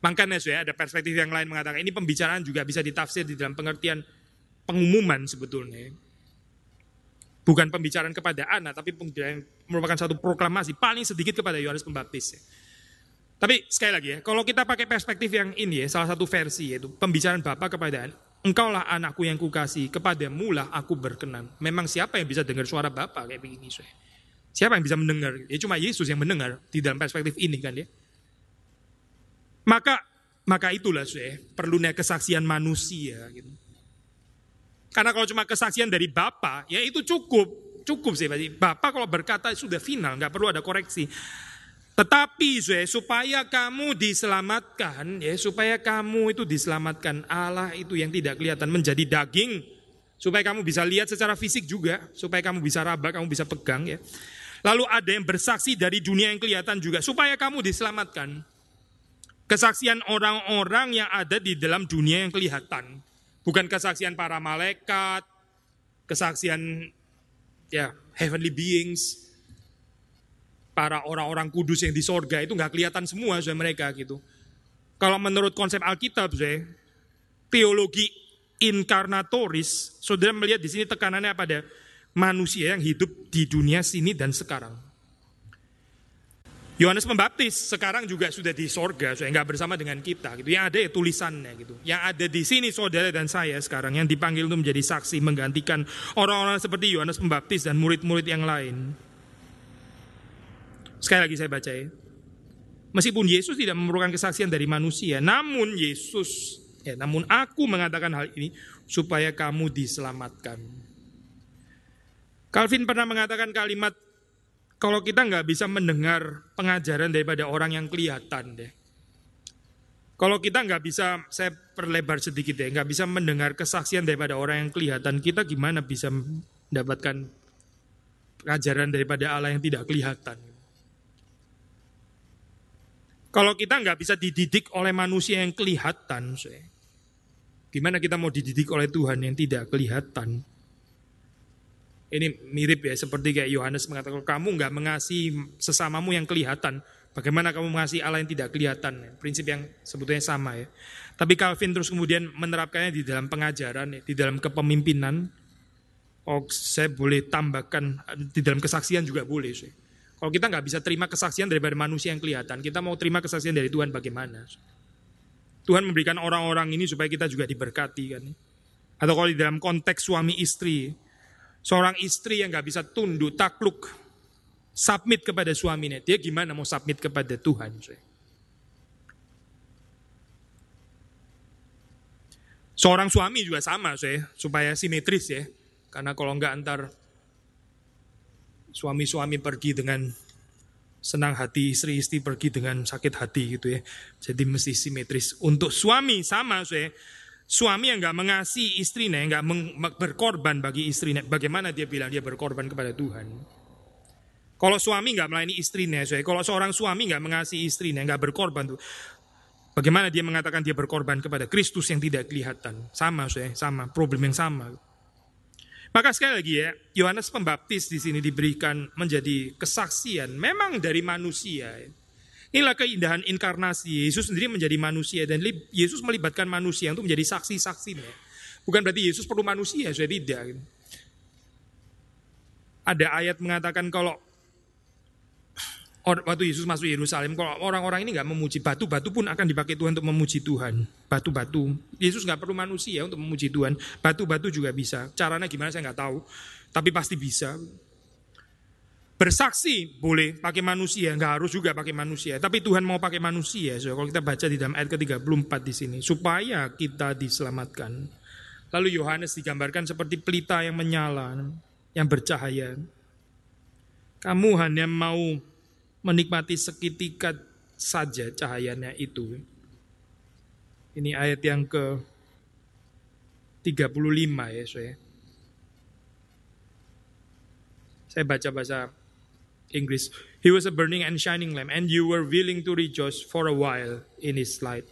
Makanya saya ada perspektif yang lain mengatakan ini pembicaraan juga bisa ditafsir di dalam pengertian pengumuman sebetulnya. Bukan pembicaraan kepada anak, tapi pembicaraan merupakan satu proklamasi paling sedikit kepada Yohanes Pembaptis. Tapi sekali lagi ya, kalau kita pakai perspektif yang ini ya, salah satu versi yaitu pembicaraan Bapak kepada Engkaulah anakku yang kukasih, kepada mula aku berkenan. Memang siapa yang bisa dengar suara Bapak kayak begini? Saya? Siapa yang bisa mendengar? Ya cuma Yesus yang mendengar di dalam perspektif ini kan ya. Maka maka itulah saya perlunya kesaksian manusia gitu. Karena kalau cuma kesaksian dari Bapak, ya itu cukup. Cukup sih, Bapak kalau berkata sudah final, nggak perlu ada koreksi. Tetapi supaya kamu diselamatkan, ya supaya kamu itu diselamatkan Allah itu yang tidak kelihatan menjadi daging, supaya kamu bisa lihat secara fisik juga, supaya kamu bisa raba, kamu bisa pegang ya. Lalu ada yang bersaksi dari dunia yang kelihatan juga, supaya kamu diselamatkan. Kesaksian orang-orang yang ada di dalam dunia yang kelihatan. Bukan kesaksian para malaikat, kesaksian ya heavenly beings. para orang-orang kudus yang di sorga itu nggak kelihatan semua sudah mereka gitu. Kalau menurut konsep Alkitab, saya, teologi inkarnatoris, saudara melihat di sini tekanannya pada manusia yang hidup di dunia sini dan sekarang. Yohanes Pembaptis sekarang juga sudah di sorga, saya nggak bersama dengan kita. Gitu. Yang ada ya tulisannya gitu. Yang ada di sini saudara dan saya sekarang yang dipanggil untuk menjadi saksi menggantikan orang-orang seperti Yohanes Pembaptis dan murid-murid yang lain. Sekali lagi saya baca ya. Meskipun Yesus tidak memerlukan kesaksian dari manusia, namun Yesus, ya, namun aku mengatakan hal ini supaya kamu diselamatkan. Calvin pernah mengatakan kalimat kalau kita nggak bisa mendengar pengajaran daripada orang yang kelihatan deh. Kalau kita nggak bisa, saya perlebar sedikit deh, nggak bisa mendengar kesaksian daripada orang yang kelihatan, kita gimana bisa mendapatkan pengajaran daripada Allah yang tidak kelihatan? Kalau kita nggak bisa dididik oleh manusia yang kelihatan, gimana kita mau dididik oleh Tuhan yang tidak kelihatan? Ini mirip ya seperti kayak Yohanes mengatakan kamu nggak mengasihi sesamamu yang kelihatan. Bagaimana kamu mengasihi Allah yang tidak kelihatan? Prinsip yang sebetulnya sama ya. Tapi Calvin terus kemudian menerapkannya di dalam pengajaran, di dalam kepemimpinan. Oh, saya boleh tambahkan di dalam kesaksian juga boleh. Sih. Kalau kita nggak bisa terima kesaksian daripada manusia yang kelihatan, kita mau terima kesaksian dari Tuhan bagaimana? Tuhan memberikan orang-orang ini supaya kita juga diberkati kan. Atau kalau di dalam konteks suami istri, Seorang istri yang gak bisa tunduk, takluk, submit kepada suaminya. Dia gimana mau submit kepada Tuhan? Seorang suami juga sama, saya, supaya simetris ya. Karena kalau enggak antar suami-suami pergi dengan senang hati, istri-istri pergi dengan sakit hati gitu ya. Jadi mesti simetris. Untuk suami sama, saya Suami yang nggak mengasihi istrinya, yang nggak berkorban bagi istrinya, bagaimana dia bilang dia berkorban kepada Tuhan? Kalau suami nggak melayani istrinya, saya, kalau seorang suami nggak mengasihi istrinya, nggak berkorban tuh, bagaimana dia mengatakan dia berkorban kepada Kristus yang tidak kelihatan? Sama, saya, sama, problem yang sama. Maka sekali lagi ya, Yohanes Pembaptis di sini diberikan menjadi kesaksian, memang dari manusia. Ya. Inilah keindahan inkarnasi. Yesus sendiri menjadi manusia dan Yesus melibatkan manusia untuk menjadi saksi-saksi. Bukan berarti Yesus perlu manusia, saya tidak. Ada ayat mengatakan kalau waktu Yesus masuk Yerusalem, kalau orang-orang ini nggak memuji batu, batu pun akan dipakai Tuhan untuk memuji Tuhan. Batu-batu. Yesus nggak perlu manusia untuk memuji Tuhan. Batu-batu juga bisa. Caranya gimana saya nggak tahu, tapi pasti bisa. Bersaksi boleh pakai manusia, nggak harus juga pakai manusia. Tapi Tuhan mau pakai manusia. So, kalau kita baca di dalam ayat ke-34 di sini, supaya kita diselamatkan. Lalu Yohanes digambarkan seperti pelita yang menyala, yang bercahaya. Kamu hanya mau menikmati seketika saja cahayanya itu. Ini ayat yang ke 35 ya, so ya. Saya baca bahasa English. He was a burning and shining lamp, and you were willing to rejoice for a while in his light.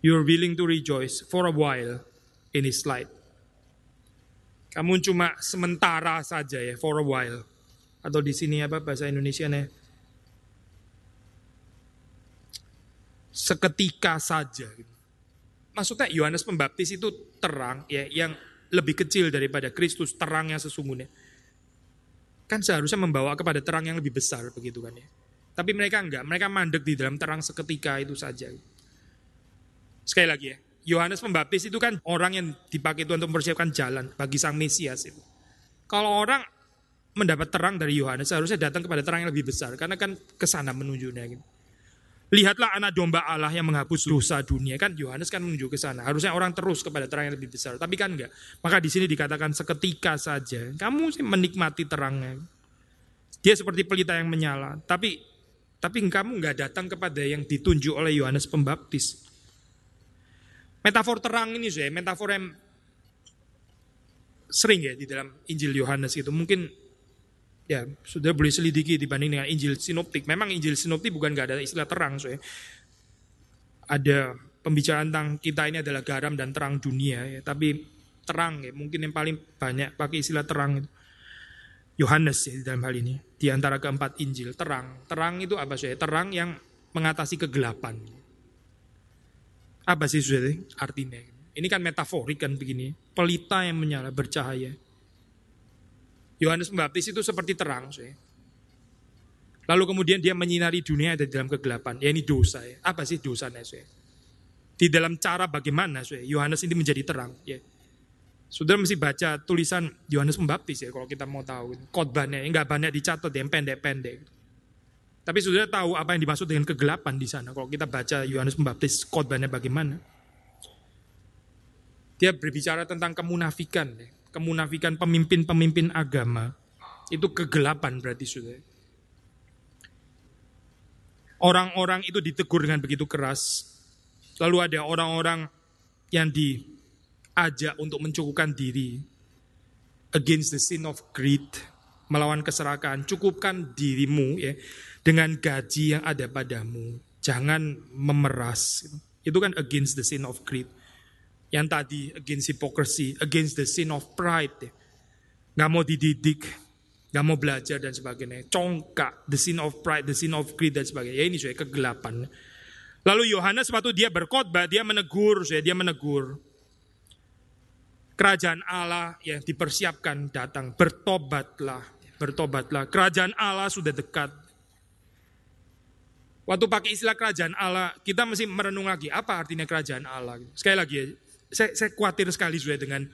You were willing to rejoice for a while in his light. Kamu cuma sementara saja ya, for a while. Atau di sini apa bahasa Indonesia nih? Seketika saja. Maksudnya Yohanes Pembaptis itu terang ya yang lebih kecil daripada Kristus terangnya sesungguhnya kan seharusnya membawa kepada terang yang lebih besar begitu kan ya. Tapi mereka enggak, mereka mandek di dalam terang seketika itu saja. Sekali lagi ya, Yohanes Pembaptis itu kan orang yang dipakai Tuhan untuk mempersiapkan jalan bagi sang Mesias itu. Kalau orang mendapat terang dari Yohanes seharusnya datang kepada terang yang lebih besar karena kan ke sana menujunya gitu. Lihatlah anak domba Allah yang menghapus dosa dunia kan Yohanes kan menuju ke sana. Harusnya orang terus kepada terang yang lebih besar, tapi kan enggak. Maka di sini dikatakan seketika saja. Kamu sih menikmati terangnya. Dia seperti pelita yang menyala, tapi tapi kamu enggak datang kepada yang ditunjuk oleh Yohanes Pembaptis. Metafor terang ini saya, metafor yang sering ya di dalam Injil Yohanes itu. Mungkin ya sudah boleh selidiki dibanding dengan Injil Sinoptik. Memang Injil Sinoptik bukan gak ada istilah terang, so ya. Ada pembicaraan tentang kita ini adalah garam dan terang dunia, ya. tapi terang ya, mungkin yang paling banyak pakai istilah terang itu. Yohanes ya dalam hal ini di antara keempat Injil terang terang itu apa sih terang yang mengatasi kegelapan apa sih sudah artinya ini kan metaforik kan begini pelita yang menyala bercahaya Yohanes Pembaptis itu seperti terang sih lalu kemudian dia menyinari dunia ada di dalam kegelapan ya ini dosa ya apa sih dosanya sih di dalam cara bagaimana sih Yohanes ini menjadi terang ya sudah mesti baca tulisan Yohanes Pembaptis ya kalau kita mau tahu. Khotbahnya enggak banyak dicatat yang pendek-pendek. Tapi sudah tahu apa yang dimaksud dengan kegelapan di sana. Kalau kita baca Yohanes Pembaptis khotbahnya bagaimana. Dia berbicara tentang kemunafikan. Ya. Kemunafikan pemimpin-pemimpin agama. Itu kegelapan berarti sudah. Orang-orang itu ditegur dengan begitu keras. Lalu ada orang-orang yang di ajak untuk mencukupkan diri against the sin of greed, melawan keserakahan. Cukupkan dirimu ya dengan gaji yang ada padamu. Jangan memeras. Itu kan against the sin of greed. Yang tadi against hypocrisy, against the sin of pride. Gak mau dididik, gak mau belajar dan sebagainya. Congkak, the sin of pride, the sin of greed dan sebagainya. Ya ini saya kegelapan. Lalu Yohanes waktu dia berkhotbah, dia menegur, saya dia menegur kerajaan Allah yang dipersiapkan datang. Bertobatlah, bertobatlah. Kerajaan Allah sudah dekat. Waktu pakai istilah kerajaan Allah, kita mesti merenung lagi apa artinya kerajaan Allah. Sekali lagi ya, saya, saya khawatir sekali sudah dengan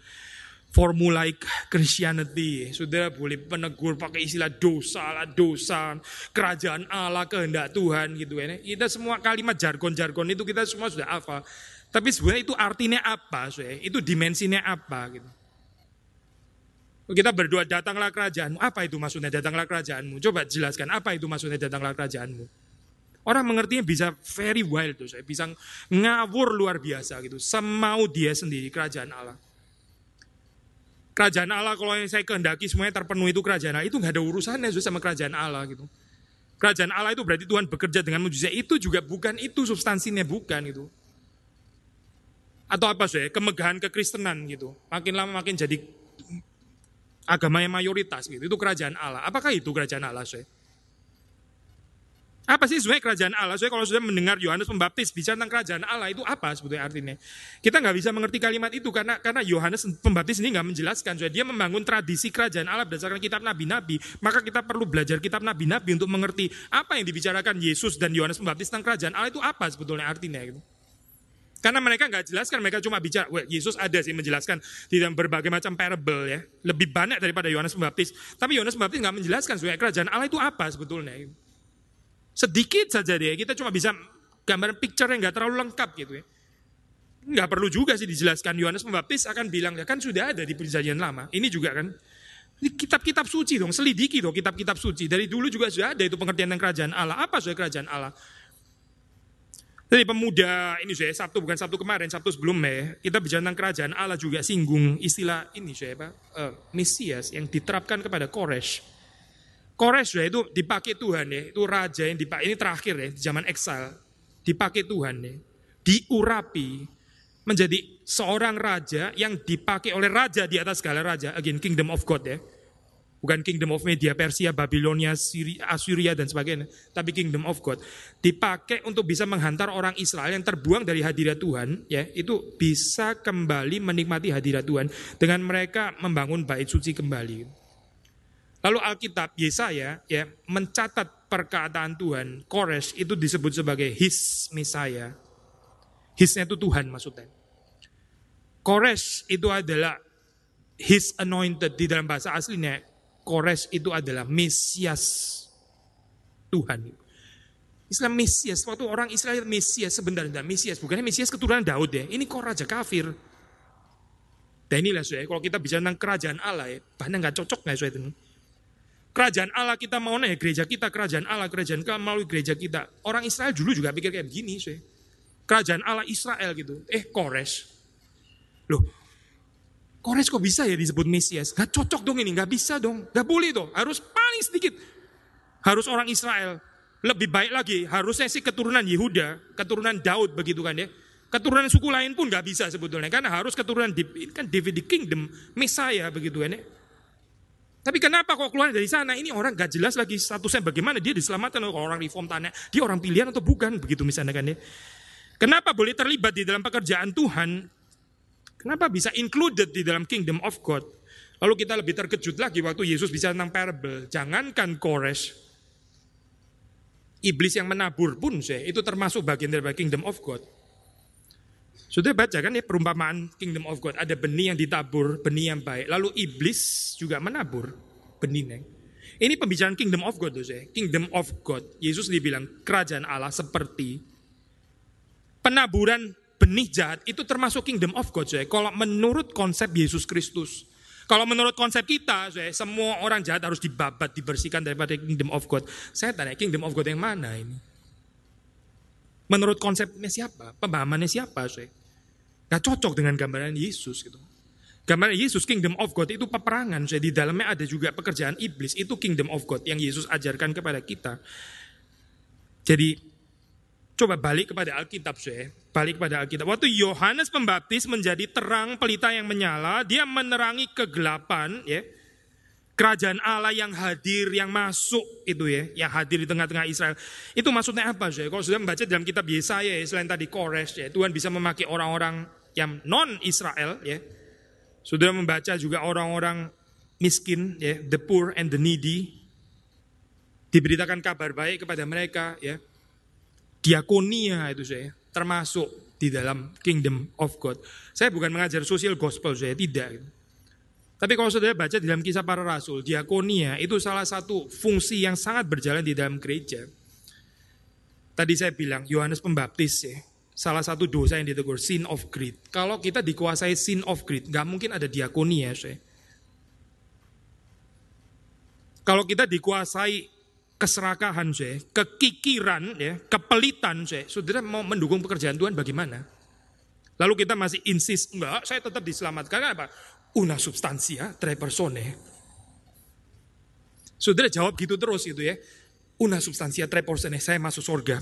formula Christianity. Sudah boleh penegur pakai istilah dosa lah, dosa, kerajaan Allah, kehendak Tuhan gitu ya. Kita semua kalimat jargon-jargon itu kita semua sudah hafal. Tapi sebenarnya itu artinya apa, saya? Itu dimensinya apa gitu. Kita berdoa datanglah kerajaanmu. Apa itu maksudnya datanglah kerajaanmu? Coba jelaskan apa itu maksudnya datanglah kerajaanmu. Orang mengertinya bisa very wild tuh, saya bisa ngawur luar biasa gitu. Semau dia sendiri kerajaan Allah. Kerajaan Allah kalau yang saya kehendaki semuanya terpenuhi itu kerajaan Allah itu nggak ada urusannya sama kerajaan Allah gitu. Kerajaan Allah itu berarti Tuhan bekerja dengan mujizat itu juga bukan itu substansinya bukan itu atau apa sih kemegahan kekristenan gitu makin lama makin jadi agama yang mayoritas gitu itu kerajaan Allah apakah itu kerajaan Allah sih apa sih sebenarnya kerajaan Allah? Saya kalau sudah mendengar Yohanes Pembaptis bicara tentang kerajaan Allah itu apa sebetulnya artinya? Kita nggak bisa mengerti kalimat itu karena karena Yohanes Pembaptis ini nggak menjelaskan. Soalnya dia membangun tradisi kerajaan Allah berdasarkan kitab nabi-nabi. Maka kita perlu belajar kitab nabi-nabi untuk mengerti apa yang dibicarakan Yesus dan Yohanes Pembaptis tentang kerajaan Allah itu apa sebetulnya artinya. Gitu. Karena mereka nggak jelaskan, mereka cuma bicara, well, Yesus ada sih menjelaskan di dalam berbagai macam parable ya. Lebih banyak daripada Yohanes Pembaptis. Tapi Yohanes Pembaptis nggak menjelaskan sebenarnya kerajaan Allah itu apa sebetulnya. Sedikit saja deh, kita cuma bisa gambaran picture yang nggak terlalu lengkap gitu ya. Nggak perlu juga sih dijelaskan. Yohanes Pembaptis akan bilang, ya kan sudah ada di perjanjian lama. Ini juga kan, kitab-kitab suci dong, selidiki dong kitab-kitab suci. Dari dulu juga sudah ada itu pengertian tentang kerajaan Allah. Apa sudah kerajaan Allah? Jadi pemuda ini saya Sabtu bukan Sabtu kemarin, Sabtu sebelumnya kita bicara tentang kerajaan Allah juga singgung istilah ini saya Pak, uh, Mesias yang diterapkan kepada Koresh. Koresh ya itu dipakai Tuhan ya, itu raja yang dipakai ini terakhir ya zaman eksal dipakai Tuhan ya, diurapi menjadi seorang raja yang dipakai oleh raja di atas segala raja, again kingdom of God ya. Bukan kingdom of Media, Persia, Babilonia, Assyria dan sebagainya, tapi kingdom of God. Dipakai untuk bisa menghantar orang Israel yang terbuang dari hadirat Tuhan, ya. Itu bisa kembali menikmati hadirat Tuhan dengan mereka membangun bait suci kembali. Lalu Alkitab Yesaya ya mencatat perkataan Tuhan, Kores itu disebut sebagai his Messiah. Hisnya itu Tuhan maksudnya. Kores itu adalah his anointed di dalam bahasa aslinya Kores itu adalah Mesias Tuhan. Islam Mesias, waktu orang Israel Mesias sebenarnya Mesias, bukannya Mesias keturunan Daud ya. Ini kok raja kafir. Dan inilah saya, kalau kita bicara tentang kerajaan Allah ya, bahkan nggak cocok nggak saya itu. Kerajaan Allah kita mau nih gereja kita, kerajaan Allah, kerajaan kita melalui gereja kita. Orang Israel dulu juga pikir kayak begini, saya. Kerajaan Allah Israel gitu. Eh, Kores. Loh, Kores kok bisa ya disebut Mesias? Gak cocok dong ini, gak bisa dong. Gak boleh dong, harus paling sedikit. Harus orang Israel. Lebih baik lagi, harusnya sih keturunan Yehuda, keturunan Daud begitu kan ya. Keturunan suku lain pun gak bisa sebetulnya. Karena harus keturunan, kan David the Kingdom, Messiah begitu kan ya. Tapi kenapa kok keluar dari sana? Ini orang gak jelas lagi statusnya bagaimana dia diselamatkan oleh orang reform tanya. Dia orang pilihan atau bukan? Begitu misalnya kan ya. Kenapa boleh terlibat di dalam pekerjaan Tuhan? Kenapa bisa included di dalam kingdom of God? Lalu kita lebih terkejut lagi waktu Yesus bisa tentang parable. Jangankan Kores, iblis yang menabur pun saya itu termasuk bagian dari kingdom of God. Sudah baca kan ya perumpamaan kingdom of God. Ada benih yang ditabur, benih yang baik. Lalu iblis juga menabur benih. Ini pembicaraan kingdom of God tuh. Kingdom of God. Yesus dibilang kerajaan Allah seperti penaburan benih jahat itu termasuk kingdom of God saya. Kalau menurut konsep Yesus Kristus. Kalau menurut konsep kita, saya, semua orang jahat harus dibabat, dibersihkan daripada kingdom of God. Saya tanya, kingdom of God yang mana ini? Menurut konsepnya siapa? Pemahamannya siapa? Saya? Gak cocok dengan gambaran Yesus gitu. Gambaran Yesus kingdom of God itu peperangan. Jadi di dalamnya ada juga pekerjaan iblis. Itu kingdom of God yang Yesus ajarkan kepada kita. Jadi coba balik kepada Alkitab saya. Balik kepada Alkitab. Waktu Yohanes Pembaptis menjadi terang pelita yang menyala, dia menerangi kegelapan ya. Kerajaan Allah yang hadir, yang masuk itu ya, yang hadir di tengah-tengah Israel. Itu maksudnya apa sih? Kalau sudah membaca dalam kitab Yesaya ya, selain tadi Kores ya, Tuhan bisa memakai orang-orang yang non Israel ya. Sudah membaca juga orang-orang miskin ya, the poor and the needy. Diberitakan kabar baik kepada mereka ya. Diakonia itu saya, termasuk di dalam kingdom of God. Saya bukan mengajar social gospel saya, tidak. Tapi kalau saudara baca di dalam kisah para rasul, diakonia itu salah satu fungsi yang sangat berjalan di dalam gereja. Tadi saya bilang Yohanes Pembaptis ya, salah satu dosa yang ditegur sin of greed. Kalau kita dikuasai sin of greed, nggak mungkin ada diakonia saya. Kalau kita dikuasai keserakahan saya, kekikiran ya, kepelitan saya, saudara mau mendukung pekerjaan Tuhan bagaimana? Lalu kita masih insist, enggak, saya tetap diselamatkan. Apa? una substansia tre persone. Saudara jawab gitu terus gitu ya. Una substansia tre persone, saya masuk surga.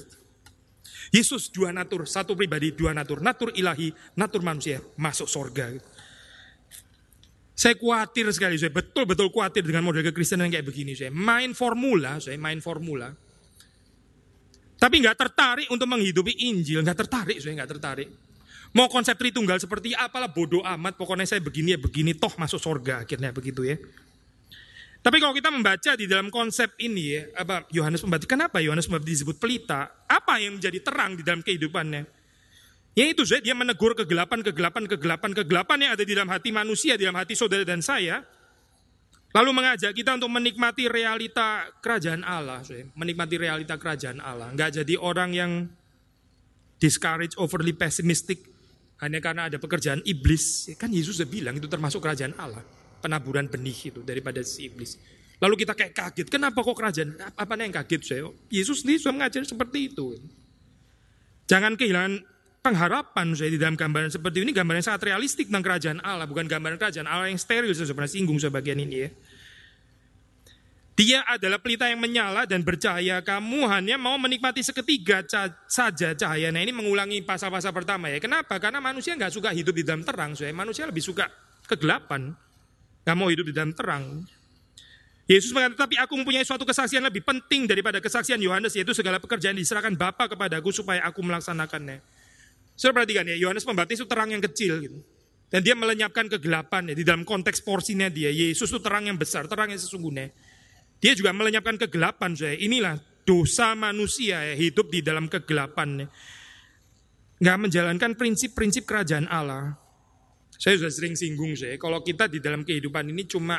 Yesus dua natur, satu pribadi dua natur. Natur ilahi, natur manusia, masuk surga. Saya khawatir sekali, saya betul-betul khawatir dengan model kekristenan kayak begini. Saya main formula, saya main formula. Tapi nggak tertarik untuk menghidupi Injil, nggak tertarik, saya nggak tertarik. Mau konsep Tritunggal seperti apalah bodoh amat, pokoknya saya begini ya begini, toh masuk surga akhirnya begitu ya. Tapi kalau kita membaca di dalam konsep ini ya, apa Yohanes Pembaptis, kenapa Yohanes Pembaptis disebut pelita? Apa yang menjadi terang di dalam kehidupannya? Ya itu saya dia menegur kegelapan, kegelapan, kegelapan, kegelapan yang ada di dalam hati manusia, di dalam hati saudara dan saya. Lalu mengajak kita untuk menikmati realita kerajaan Allah, menikmati realita kerajaan Allah. Enggak jadi orang yang discourage, overly pessimistic, hanya karena ada pekerjaan iblis. Kan Yesus sudah bilang itu termasuk kerajaan Allah. Penaburan benih itu daripada si iblis. Lalu kita kayak kaget, kenapa kok kerajaan? Apa yang kaget saya? Yesus sendiri sudah mengajar seperti itu. Jangan kehilangan pengharapan saya di dalam gambaran seperti ini. Gambaran yang sangat realistik tentang kerajaan Allah. Bukan gambaran kerajaan Allah yang steril. Saya sebenarnya singgung sebagian ini ya. Dia adalah pelita yang menyala dan bercahaya. Kamu hanya mau menikmati seketiga saja cahaya. Nah ini mengulangi pasal-pasal pertama ya. Kenapa? Karena manusia nggak suka hidup di dalam terang. Saya manusia lebih suka kegelapan. Gak mau hidup di dalam terang. Yesus mengatakan, tapi aku mempunyai suatu kesaksian lebih penting daripada kesaksian Yohanes, yaitu segala pekerjaan diserahkan Bapa kepadaku supaya aku melaksanakannya. Saudara perhatikan ya, Yohanes Pembaptis itu terang yang kecil gitu. Dan dia melenyapkan kegelapan ya, di dalam konteks porsinya dia. Yesus itu terang yang besar, terang yang sesungguhnya. Dia juga melenyapkan kegelapan saya. Inilah dosa manusia ya, hidup di dalam kegelapan. Ya. Nggak menjalankan prinsip-prinsip kerajaan Allah. Saya sudah sering singgung saya, kalau kita di dalam kehidupan ini cuma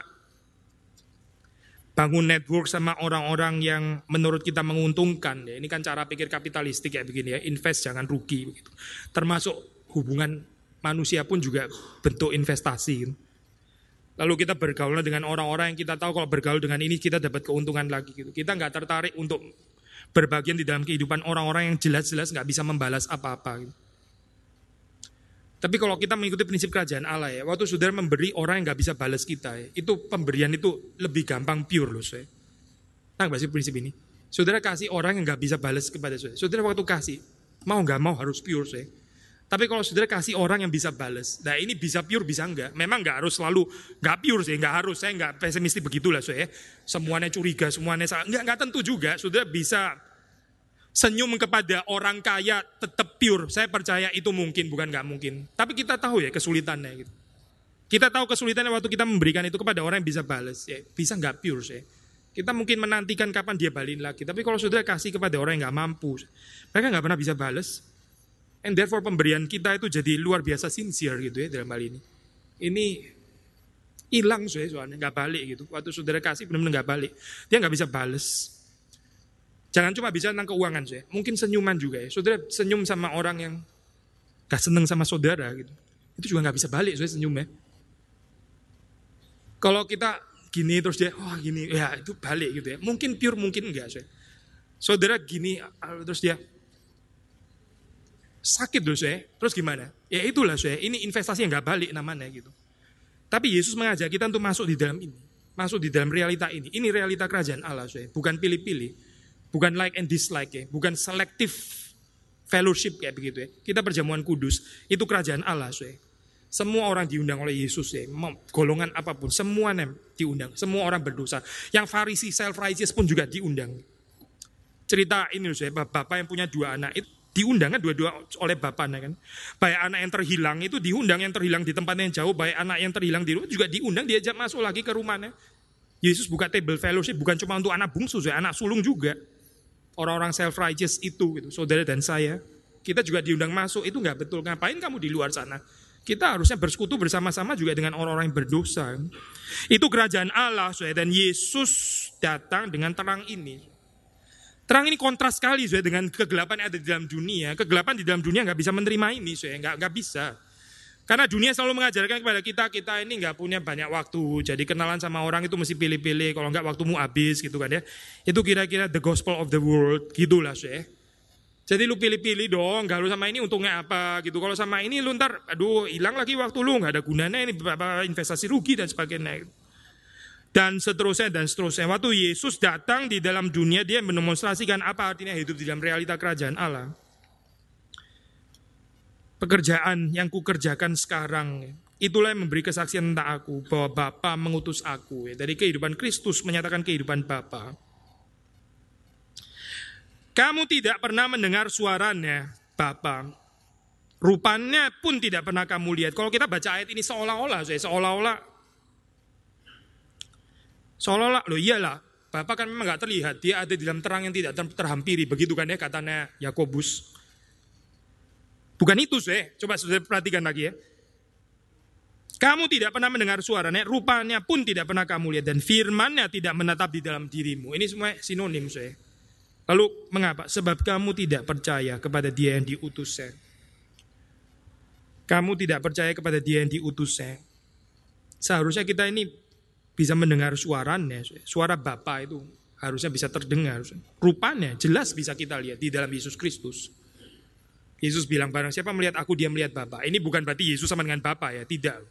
bangun network sama orang-orang yang menurut kita menguntungkan. Ya. Ini kan cara pikir kapitalistik kayak begini ya, invest jangan rugi. Begitu. Termasuk hubungan manusia pun juga bentuk investasi. Lalu kita bergaul dengan orang-orang yang kita tahu kalau bergaul dengan ini kita dapat keuntungan lagi gitu. Kita nggak tertarik untuk berbagian di dalam kehidupan orang-orang yang jelas-jelas nggak bisa membalas apa-apa. Gitu. Tapi kalau kita mengikuti prinsip kerajaan Allah ya, waktu saudara memberi orang yang nggak bisa balas kita ya, itu pemberian itu lebih gampang pure loh saya. Nah, sih prinsip ini? Saudara kasih orang yang nggak bisa balas kepada saudara. Saudara waktu kasih, mau nggak mau harus pure saya. Tapi kalau saudara kasih orang yang bisa balas, nah ini bisa pure bisa enggak. Memang enggak harus selalu enggak pure sih, enggak harus. Saya enggak pesimistik begitulah saya. Semuanya curiga, semuanya salah. Enggak tentu juga. Saudara bisa senyum kepada orang kaya tetap pure. Saya percaya itu mungkin, bukan enggak mungkin. Tapi kita tahu ya kesulitannya gitu. Kita tahu kesulitannya waktu kita memberikan itu kepada orang yang bisa balas. Ya, bisa enggak pure sih. Kita mungkin menantikan kapan dia balik lagi. Tapi kalau saudara kasih kepada orang yang enggak mampu, mereka enggak pernah bisa balas. And therefore pemberian kita itu jadi luar biasa sincere gitu ya dalam hal ini. Ini hilang soalnya, soalnya nggak balik gitu. Waktu saudara kasih benar-benar nggak balik. Dia nggak bisa bales. Jangan cuma bisa tentang keuangan saya. Mungkin senyuman juga ya. Saudara senyum sama orang yang gak seneng sama saudara gitu. Itu juga nggak bisa balik soalnya senyum ya. Kalau kita gini terus dia, wah oh, gini, ya itu balik gitu ya. Mungkin pure, mungkin enggak saya. Saudara gini, terus dia, sakit loh saya. Terus gimana? Ya itulah saya. Ini investasi yang nggak balik namanya gitu. Tapi Yesus mengajak kita untuk masuk di dalam ini. Masuk di dalam realita ini. Ini realita kerajaan Allah saya. Bukan pilih-pilih. Bukan like and dislike ya. Bukan selective fellowship kayak begitu ya. Kita perjamuan kudus. Itu kerajaan Allah saya. Semua orang diundang oleh Yesus ya. Golongan apa pun. Semua nem diundang. Semua orang berdosa. Yang Farisi self-righteous pun juga diundang. Cerita ini loh saya. Bapak yang punya dua anak. Itu diundang kan dua-dua oleh bapaknya kan. Baik anak yang terhilang itu diundang yang terhilang di tempat yang jauh, baik anak yang terhilang di rumah juga diundang diajak masuk lagi ke rumahnya. Yesus buka table fellowship bukan cuma untuk anak bungsu, ya, anak sulung juga. Orang-orang self righteous itu gitu, saudara dan saya. Kita juga diundang masuk, itu nggak betul. Ngapain kamu di luar sana? Kita harusnya bersekutu bersama-sama juga dengan orang-orang yang berdosa. Itu kerajaan Allah, saudara. Dan Yesus datang dengan terang ini. Terang ini kontras sekali saya dengan kegelapan yang ada di dalam dunia. Kegelapan di dalam dunia nggak bisa menerima ini, saya nggak nggak bisa. Karena dunia selalu mengajarkan kepada kita, kita ini nggak punya banyak waktu. Jadi kenalan sama orang itu mesti pilih-pilih, kalau nggak waktumu habis gitu kan ya. Itu kira-kira the gospel of the world, gitulah saya. Jadi lu pilih-pilih dong, kalau sama ini untungnya apa gitu. Kalau sama ini lu ntar, aduh hilang lagi waktu lu, nggak ada gunanya ini investasi rugi dan sebagainya dan seterusnya dan seterusnya. Waktu Yesus datang di dalam dunia, dia mendemonstrasikan apa artinya hidup di dalam realita kerajaan Allah. Pekerjaan yang kukerjakan sekarang, itulah yang memberi kesaksian tentang aku, bahwa Bapa mengutus aku. Dari kehidupan Kristus menyatakan kehidupan Bapa. Kamu tidak pernah mendengar suaranya, Bapa. Rupanya pun tidak pernah kamu lihat. Kalau kita baca ayat ini seolah-olah, seolah-olah Seolah-olah, loh iyalah, Bapak kan memang nggak terlihat, dia ada di dalam terang yang tidak terhampiri, begitu kan ya katanya Yakobus. Bukan itu saya, coba sudah perhatikan lagi ya. Kamu tidak pernah mendengar suaranya, rupanya pun tidak pernah kamu lihat, dan firmannya tidak menetap di dalam dirimu. Ini semua sinonim saya. Lalu mengapa? Sebab kamu tidak percaya kepada dia yang diutus saya. Kamu tidak percaya kepada dia yang diutus saya. Seharusnya kita ini bisa mendengar suaranya, suara Bapa itu harusnya bisa terdengar. Rupanya jelas bisa kita lihat di dalam Yesus Kristus. Yesus bilang barang siapa melihat aku dia melihat Bapa. Ini bukan berarti Yesus sama dengan Bapa ya, tidak.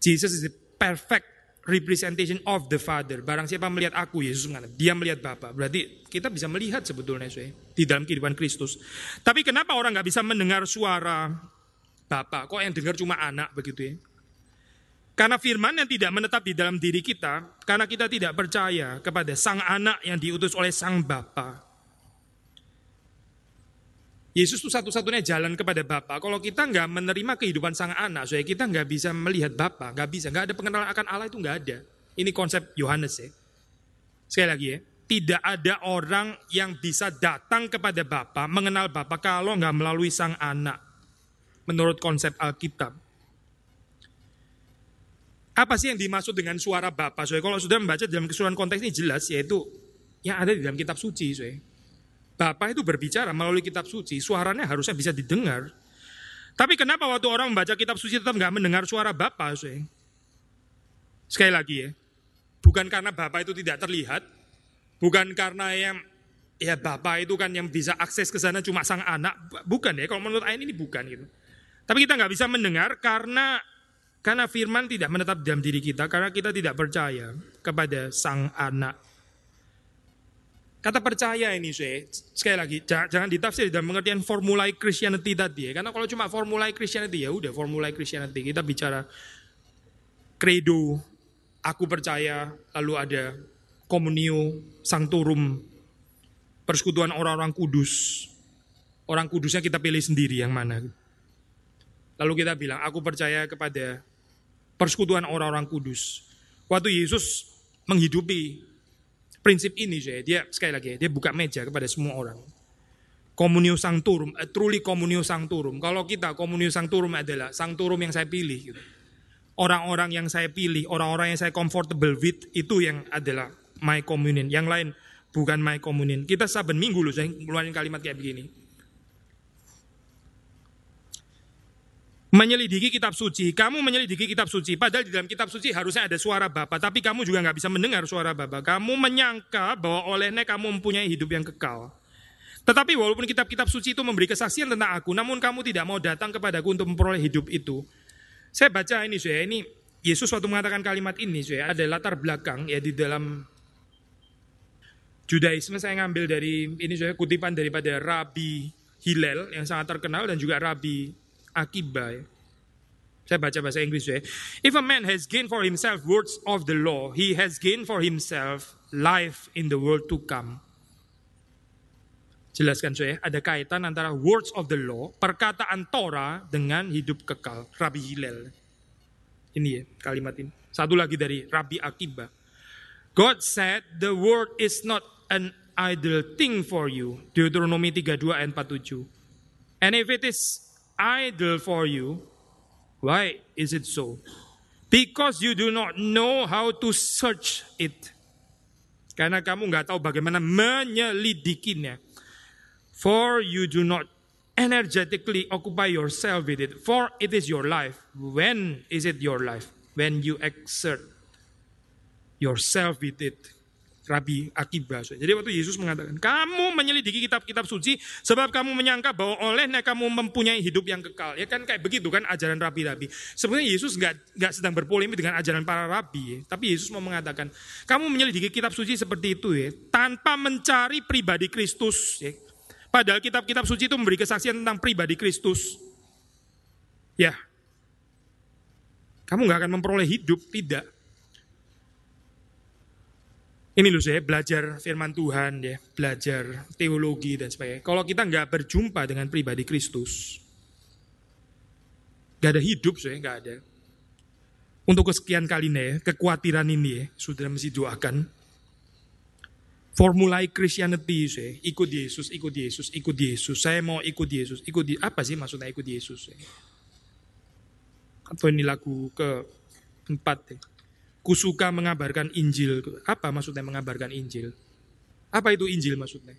Jesus is the perfect representation of the Father. Barang siapa melihat aku, Yesus mengatakan, dia melihat Bapa. Berarti kita bisa melihat sebetulnya saya di dalam kehidupan Kristus. Tapi kenapa orang nggak bisa mendengar suara Bapa? Kok yang dengar cuma anak begitu ya? Karena firman yang tidak menetap di dalam diri kita, karena kita tidak percaya kepada sang anak yang diutus oleh sang Bapa. Yesus itu satu-satunya jalan kepada Bapa. Kalau kita nggak menerima kehidupan sang anak, saya kita nggak bisa melihat Bapa, nggak bisa, nggak ada pengenalan akan Allah itu nggak ada. Ini konsep Yohanes ya. Sekali lagi ya, tidak ada orang yang bisa datang kepada Bapa, mengenal Bapa kalau nggak melalui sang anak. Menurut konsep Alkitab. Apa sih yang dimaksud dengan suara Bapa? Soalnya kalau sudah membaca dalam keseluruhan konteks ini jelas yaitu yang ada di dalam kitab suci. Soalnya. Bapa itu berbicara melalui kitab suci, suaranya harusnya bisa didengar. Tapi kenapa waktu orang membaca kitab suci tetap nggak mendengar suara Bapa? Soalnya? Sekali lagi ya, bukan karena Bapa itu tidak terlihat, bukan karena yang ya Bapa itu kan yang bisa akses ke sana cuma sang anak, bukan ya. Kalau menurut ayat ini bukan gitu. Tapi kita nggak bisa mendengar karena karena firman tidak menetap dalam diri kita karena kita tidak percaya kepada sang anak. Kata percaya ini saya, sekali lagi jangan, ditafsir dalam pengertian formulai Christianity tadi ya. Karena kalau cuma formulai Christianity ya udah formulai Christianity. Kita bicara credo, aku percaya, lalu ada komunio, sanctorum, persekutuan orang-orang kudus. Orang kudusnya kita pilih sendiri yang mana. Lalu kita bilang, aku percaya kepada persekutuan orang-orang kudus. Waktu Yesus menghidupi prinsip ini saya dia sekali lagi dia buka meja kepada semua orang. Komunio sanctorum a truly komunio sanctorum. Kalau kita komunio sanctorum adalah sanctorum yang saya pilih gitu. orang-orang yang saya pilih orang-orang yang saya comfortable with itu yang adalah my communion. Yang lain bukan my communion. Kita saben minggu loh saya ngeluarin kalimat kayak begini menyelidiki kitab suci. Kamu menyelidiki kitab suci, padahal di dalam kitab suci harusnya ada suara Bapa, tapi kamu juga nggak bisa mendengar suara Bapa. Kamu menyangka bahwa olehnya kamu mempunyai hidup yang kekal. Tetapi walaupun kitab-kitab suci itu memberi kesaksian tentang aku, namun kamu tidak mau datang kepadaku untuk memperoleh hidup itu. Saya baca ini saya ini Yesus waktu mengatakan kalimat ini saya ada latar belakang ya di dalam Judaisme saya ngambil dari ini saya kutipan daripada Rabi Hillel yang sangat terkenal dan juga Rabi akibat. Saya baca bahasa Inggris ya. If a man has gained for himself words of the law, he has gained for himself life in the world to come. Jelaskan saya, ada kaitan antara words of the law, perkataan Torah dengan hidup kekal. Rabi Hillel. Ini ya kalimat ini. Satu lagi dari Rabi Akiba. God said the word is not an idle thing for you. Deuteronomi 32 ayat 47. And if it is idle for you. Why is it so? Because you do not know how to search it. Karena kamu nggak tahu bagaimana menyelidikinya. For you do not energetically occupy yourself with it. For it is your life. When is it your life? When you exert yourself with it. Rabi Akiba. Jadi waktu Yesus mengatakan, kamu menyelidiki kitab-kitab suci sebab kamu menyangka bahwa olehnya kamu mempunyai hidup yang kekal. Ya kan kayak begitu kan ajaran rabi-rabi. Sebenarnya Yesus nggak nggak sedang berpolemik dengan ajaran para rabi, ya. tapi Yesus mau mengatakan, kamu menyelidiki kitab suci seperti itu ya, tanpa mencari pribadi Kristus. Ya. Padahal kitab-kitab suci itu memberi kesaksian tentang pribadi Kristus. Ya, kamu nggak akan memperoleh hidup, tidak. Ini loh saya belajar firman Tuhan ya, belajar teologi dan sebagainya. Kalau kita nggak berjumpa dengan pribadi Kristus, nggak ada hidup saya, nggak ada. Untuk kesekian kalinya ya, kekhawatiran ini ya, sudah mesti doakan. Formulai Christianity saya, ikut Yesus, ikut Yesus, ikut Yesus. Saya mau ikut Yesus, ikut di, apa sih maksudnya ikut Yesus? Ya? Atau ini lagu keempat ya kusuka mengabarkan Injil. Apa maksudnya mengabarkan Injil? Apa itu Injil maksudnya?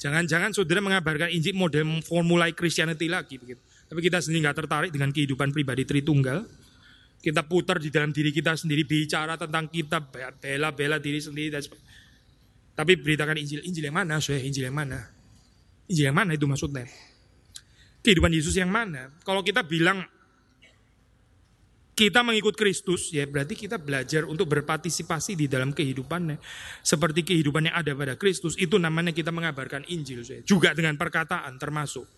Jangan-jangan saudara mengabarkan Injil model formulai Christianity lagi. Begitu. Tapi kita sendiri nggak tertarik dengan kehidupan pribadi Tritunggal. Kita putar di dalam diri kita sendiri bicara tentang kita bela-bela diri sendiri dan Tapi beritakan Injil, Injil yang mana? Saya Injil yang mana? Injil yang mana itu maksudnya? Kehidupan Yesus yang mana? Kalau kita bilang kita mengikut Kristus, ya berarti kita belajar untuk berpartisipasi di dalam kehidupannya. Seperti kehidupan yang ada pada Kristus, itu namanya kita mengabarkan Injil. Ya. Juga dengan perkataan termasuk.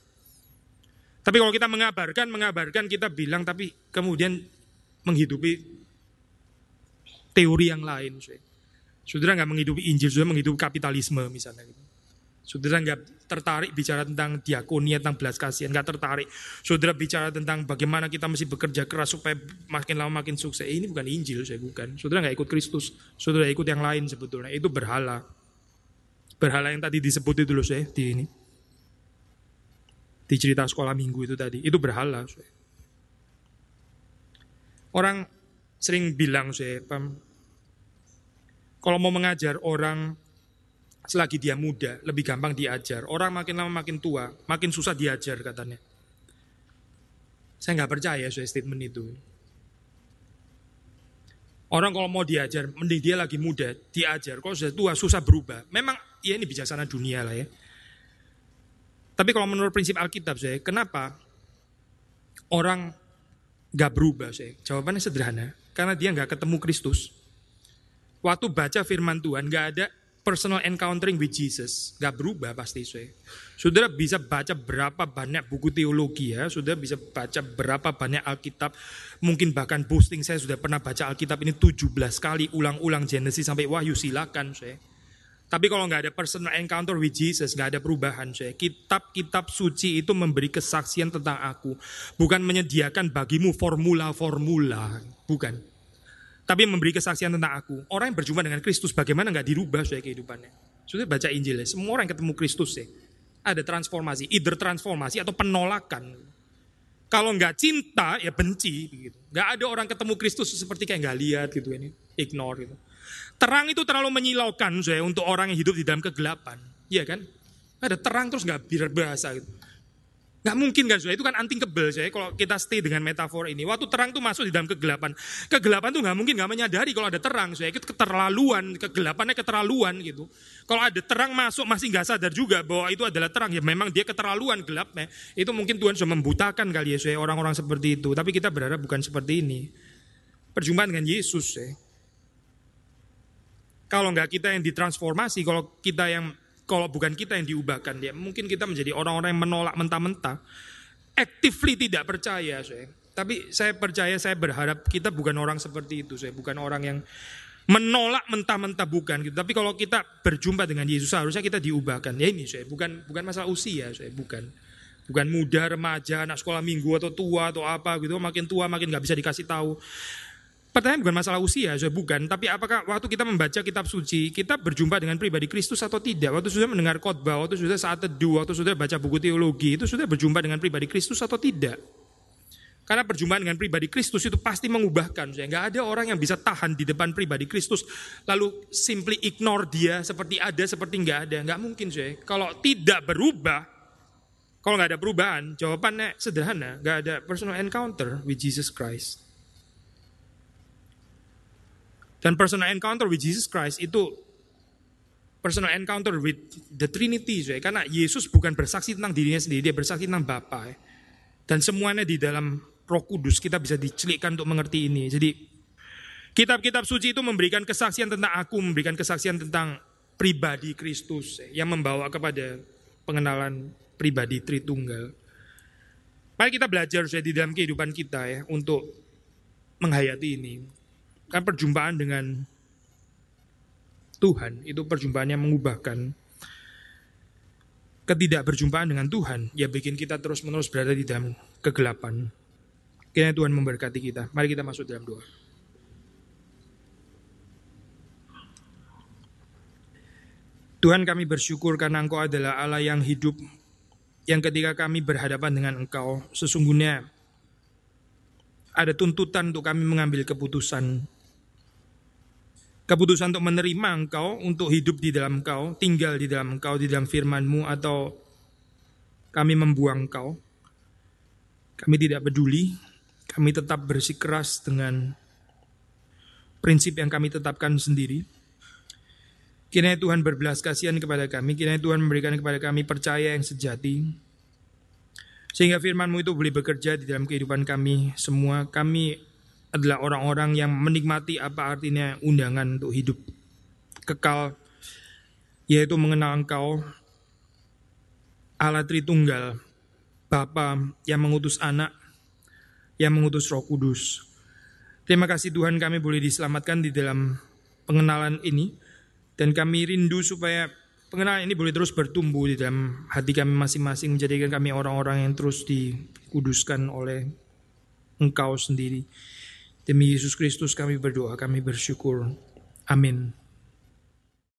Tapi kalau kita mengabarkan, mengabarkan kita bilang, tapi kemudian menghidupi teori yang lain. Ya. Saudara nggak menghidupi Injil, saudara menghidupi kapitalisme misalnya. Gitu. Saudara nggak tertarik bicara tentang diakonia, tentang belas kasihan, nggak tertarik. Saudara bicara tentang bagaimana kita mesti bekerja keras supaya makin lama makin sukses. Ini bukan Injil, saya bukan. Saudara nggak ikut Kristus, saudara ikut yang lain sebetulnya. Itu berhala. Berhala yang tadi disebut itu loh saya di ini. Di cerita sekolah minggu itu tadi, itu berhala. Saya. Orang sering bilang saya, kalau mau mengajar orang selagi dia muda, lebih gampang diajar. Orang makin lama makin tua, makin susah diajar katanya. Saya nggak percaya saya statement itu. Orang kalau mau diajar, mending dia lagi muda, diajar. Kalau sudah tua, susah berubah. Memang ya ini bijaksana dunia lah ya. Tapi kalau menurut prinsip Alkitab saya, kenapa orang nggak berubah saya? Jawabannya sederhana, karena dia nggak ketemu Kristus. Waktu baca firman Tuhan, nggak ada personal encountering with Jesus. Gak berubah pasti saya. Saudara bisa baca berapa banyak buku teologi ya, saudara bisa baca berapa banyak Alkitab, mungkin bahkan boosting saya sudah pernah baca Alkitab ini 17 kali, ulang-ulang Genesis sampai Wahyu silakan saya. Tapi kalau nggak ada personal encounter with Jesus, nggak ada perubahan saya. Kitab-kitab suci itu memberi kesaksian tentang aku. Bukan menyediakan bagimu formula-formula. Bukan. Tapi memberi kesaksian tentang aku. Orang yang berjumpa dengan Kristus, bagaimana nggak dirubah saya kehidupannya. Sudah baca Injil ya, semua orang ketemu Kristus ya. Ada transformasi, either transformasi atau penolakan. Kalau nggak cinta, ya benci. Gitu. Nggak ada orang ketemu Kristus seperti kayak nggak lihat gitu ini, ignore gitu. Terang itu terlalu menyilaukan saya untuk orang yang hidup di dalam kegelapan. Iya kan? Ada terang terus nggak biar bahasa gitu. Gak mungkin kan saya itu kan anting kebel saya kalau kita stay dengan metafor ini. Waktu terang itu masuk di dalam kegelapan. Kegelapan tuh nggak mungkin nggak menyadari kalau ada terang saya itu keterlaluan, kegelapannya keterlaluan gitu. Kalau ada terang masuk masih nggak sadar juga bahwa itu adalah terang ya memang dia keterlaluan gelapnya. Itu mungkin Tuhan sudah membutakan kali ya saya orang-orang seperti itu. Tapi kita berharap bukan seperti ini. Perjumpaan dengan Yesus ya. Kalau nggak kita yang ditransformasi, kalau kita yang kalau bukan kita yang diubahkan, ya mungkin kita menjadi orang-orang yang menolak mentah-mentah, actively tidak percaya, saya. Tapi saya percaya, saya berharap kita bukan orang seperti itu, saya bukan orang yang menolak mentah-mentah bukan gitu. Tapi kalau kita berjumpa dengan Yesus harusnya kita diubahkan. Ya ini saya bukan bukan masalah usia saya bukan. Bukan muda, remaja, anak sekolah minggu atau tua atau apa gitu. Makin tua makin nggak bisa dikasih tahu. Pertanyaan bukan masalah usia, saya bukan. Tapi apakah waktu kita membaca kitab suci, kita berjumpa dengan pribadi Kristus atau tidak? Waktu sudah mendengar khotbah, waktu sudah saat teduh, waktu sudah baca buku teologi, itu sudah berjumpa dengan pribadi Kristus atau tidak? Karena perjumpaan dengan pribadi Kristus itu pasti mengubahkan. Saya nggak ada orang yang bisa tahan di depan pribadi Kristus lalu simply ignore dia seperti ada seperti nggak ada. Nggak mungkin saya. Kalau tidak berubah, kalau nggak ada perubahan, jawabannya sederhana. Nggak ada personal encounter with Jesus Christ. Dan personal encounter with Jesus Christ itu personal encounter with the Trinity. Ya. Karena Yesus bukan bersaksi tentang dirinya sendiri, dia bersaksi tentang Bapa. Ya. Dan semuanya di dalam roh kudus kita bisa dicelikkan untuk mengerti ini. Jadi kitab-kitab suci itu memberikan kesaksian tentang aku, memberikan kesaksian tentang pribadi Kristus ya, yang membawa kepada pengenalan pribadi Tritunggal. Mari kita belajar saya di dalam kehidupan kita ya untuk menghayati ini. Kan perjumpaan dengan Tuhan itu perjumpaan yang mengubahkan ketidakberjumpaan dengan Tuhan ya bikin kita terus-menerus berada di dalam kegelapan. Kiranya Tuhan memberkati kita. Mari kita masuk dalam doa. Tuhan kami bersyukur karena Engkau adalah Allah yang hidup yang ketika kami berhadapan dengan Engkau sesungguhnya ada tuntutan untuk kami mengambil keputusan keputusan untuk menerima engkau, untuk hidup di dalam engkau, tinggal di dalam engkau, di dalam firmanmu, atau kami membuang engkau. Kami tidak peduli, kami tetap bersikeras dengan prinsip yang kami tetapkan sendiri. Kiranya Tuhan berbelas kasihan kepada kami, kiranya Tuhan memberikan kepada kami percaya yang sejati, sehingga firmanmu itu boleh bekerja di dalam kehidupan kami semua. Kami adalah orang-orang yang menikmati apa artinya undangan untuk hidup kekal, yaitu mengenal Engkau, Allah Tritunggal, Bapa yang mengutus anak, yang mengutus roh kudus. Terima kasih Tuhan kami boleh diselamatkan di dalam pengenalan ini, dan kami rindu supaya pengenalan ini boleh terus bertumbuh di dalam hati kami masing-masing, menjadikan kami orang-orang yang terus dikuduskan oleh Engkau sendiri. Demi Yesus Kristus kami berdoa, kami bersyukur. Amin.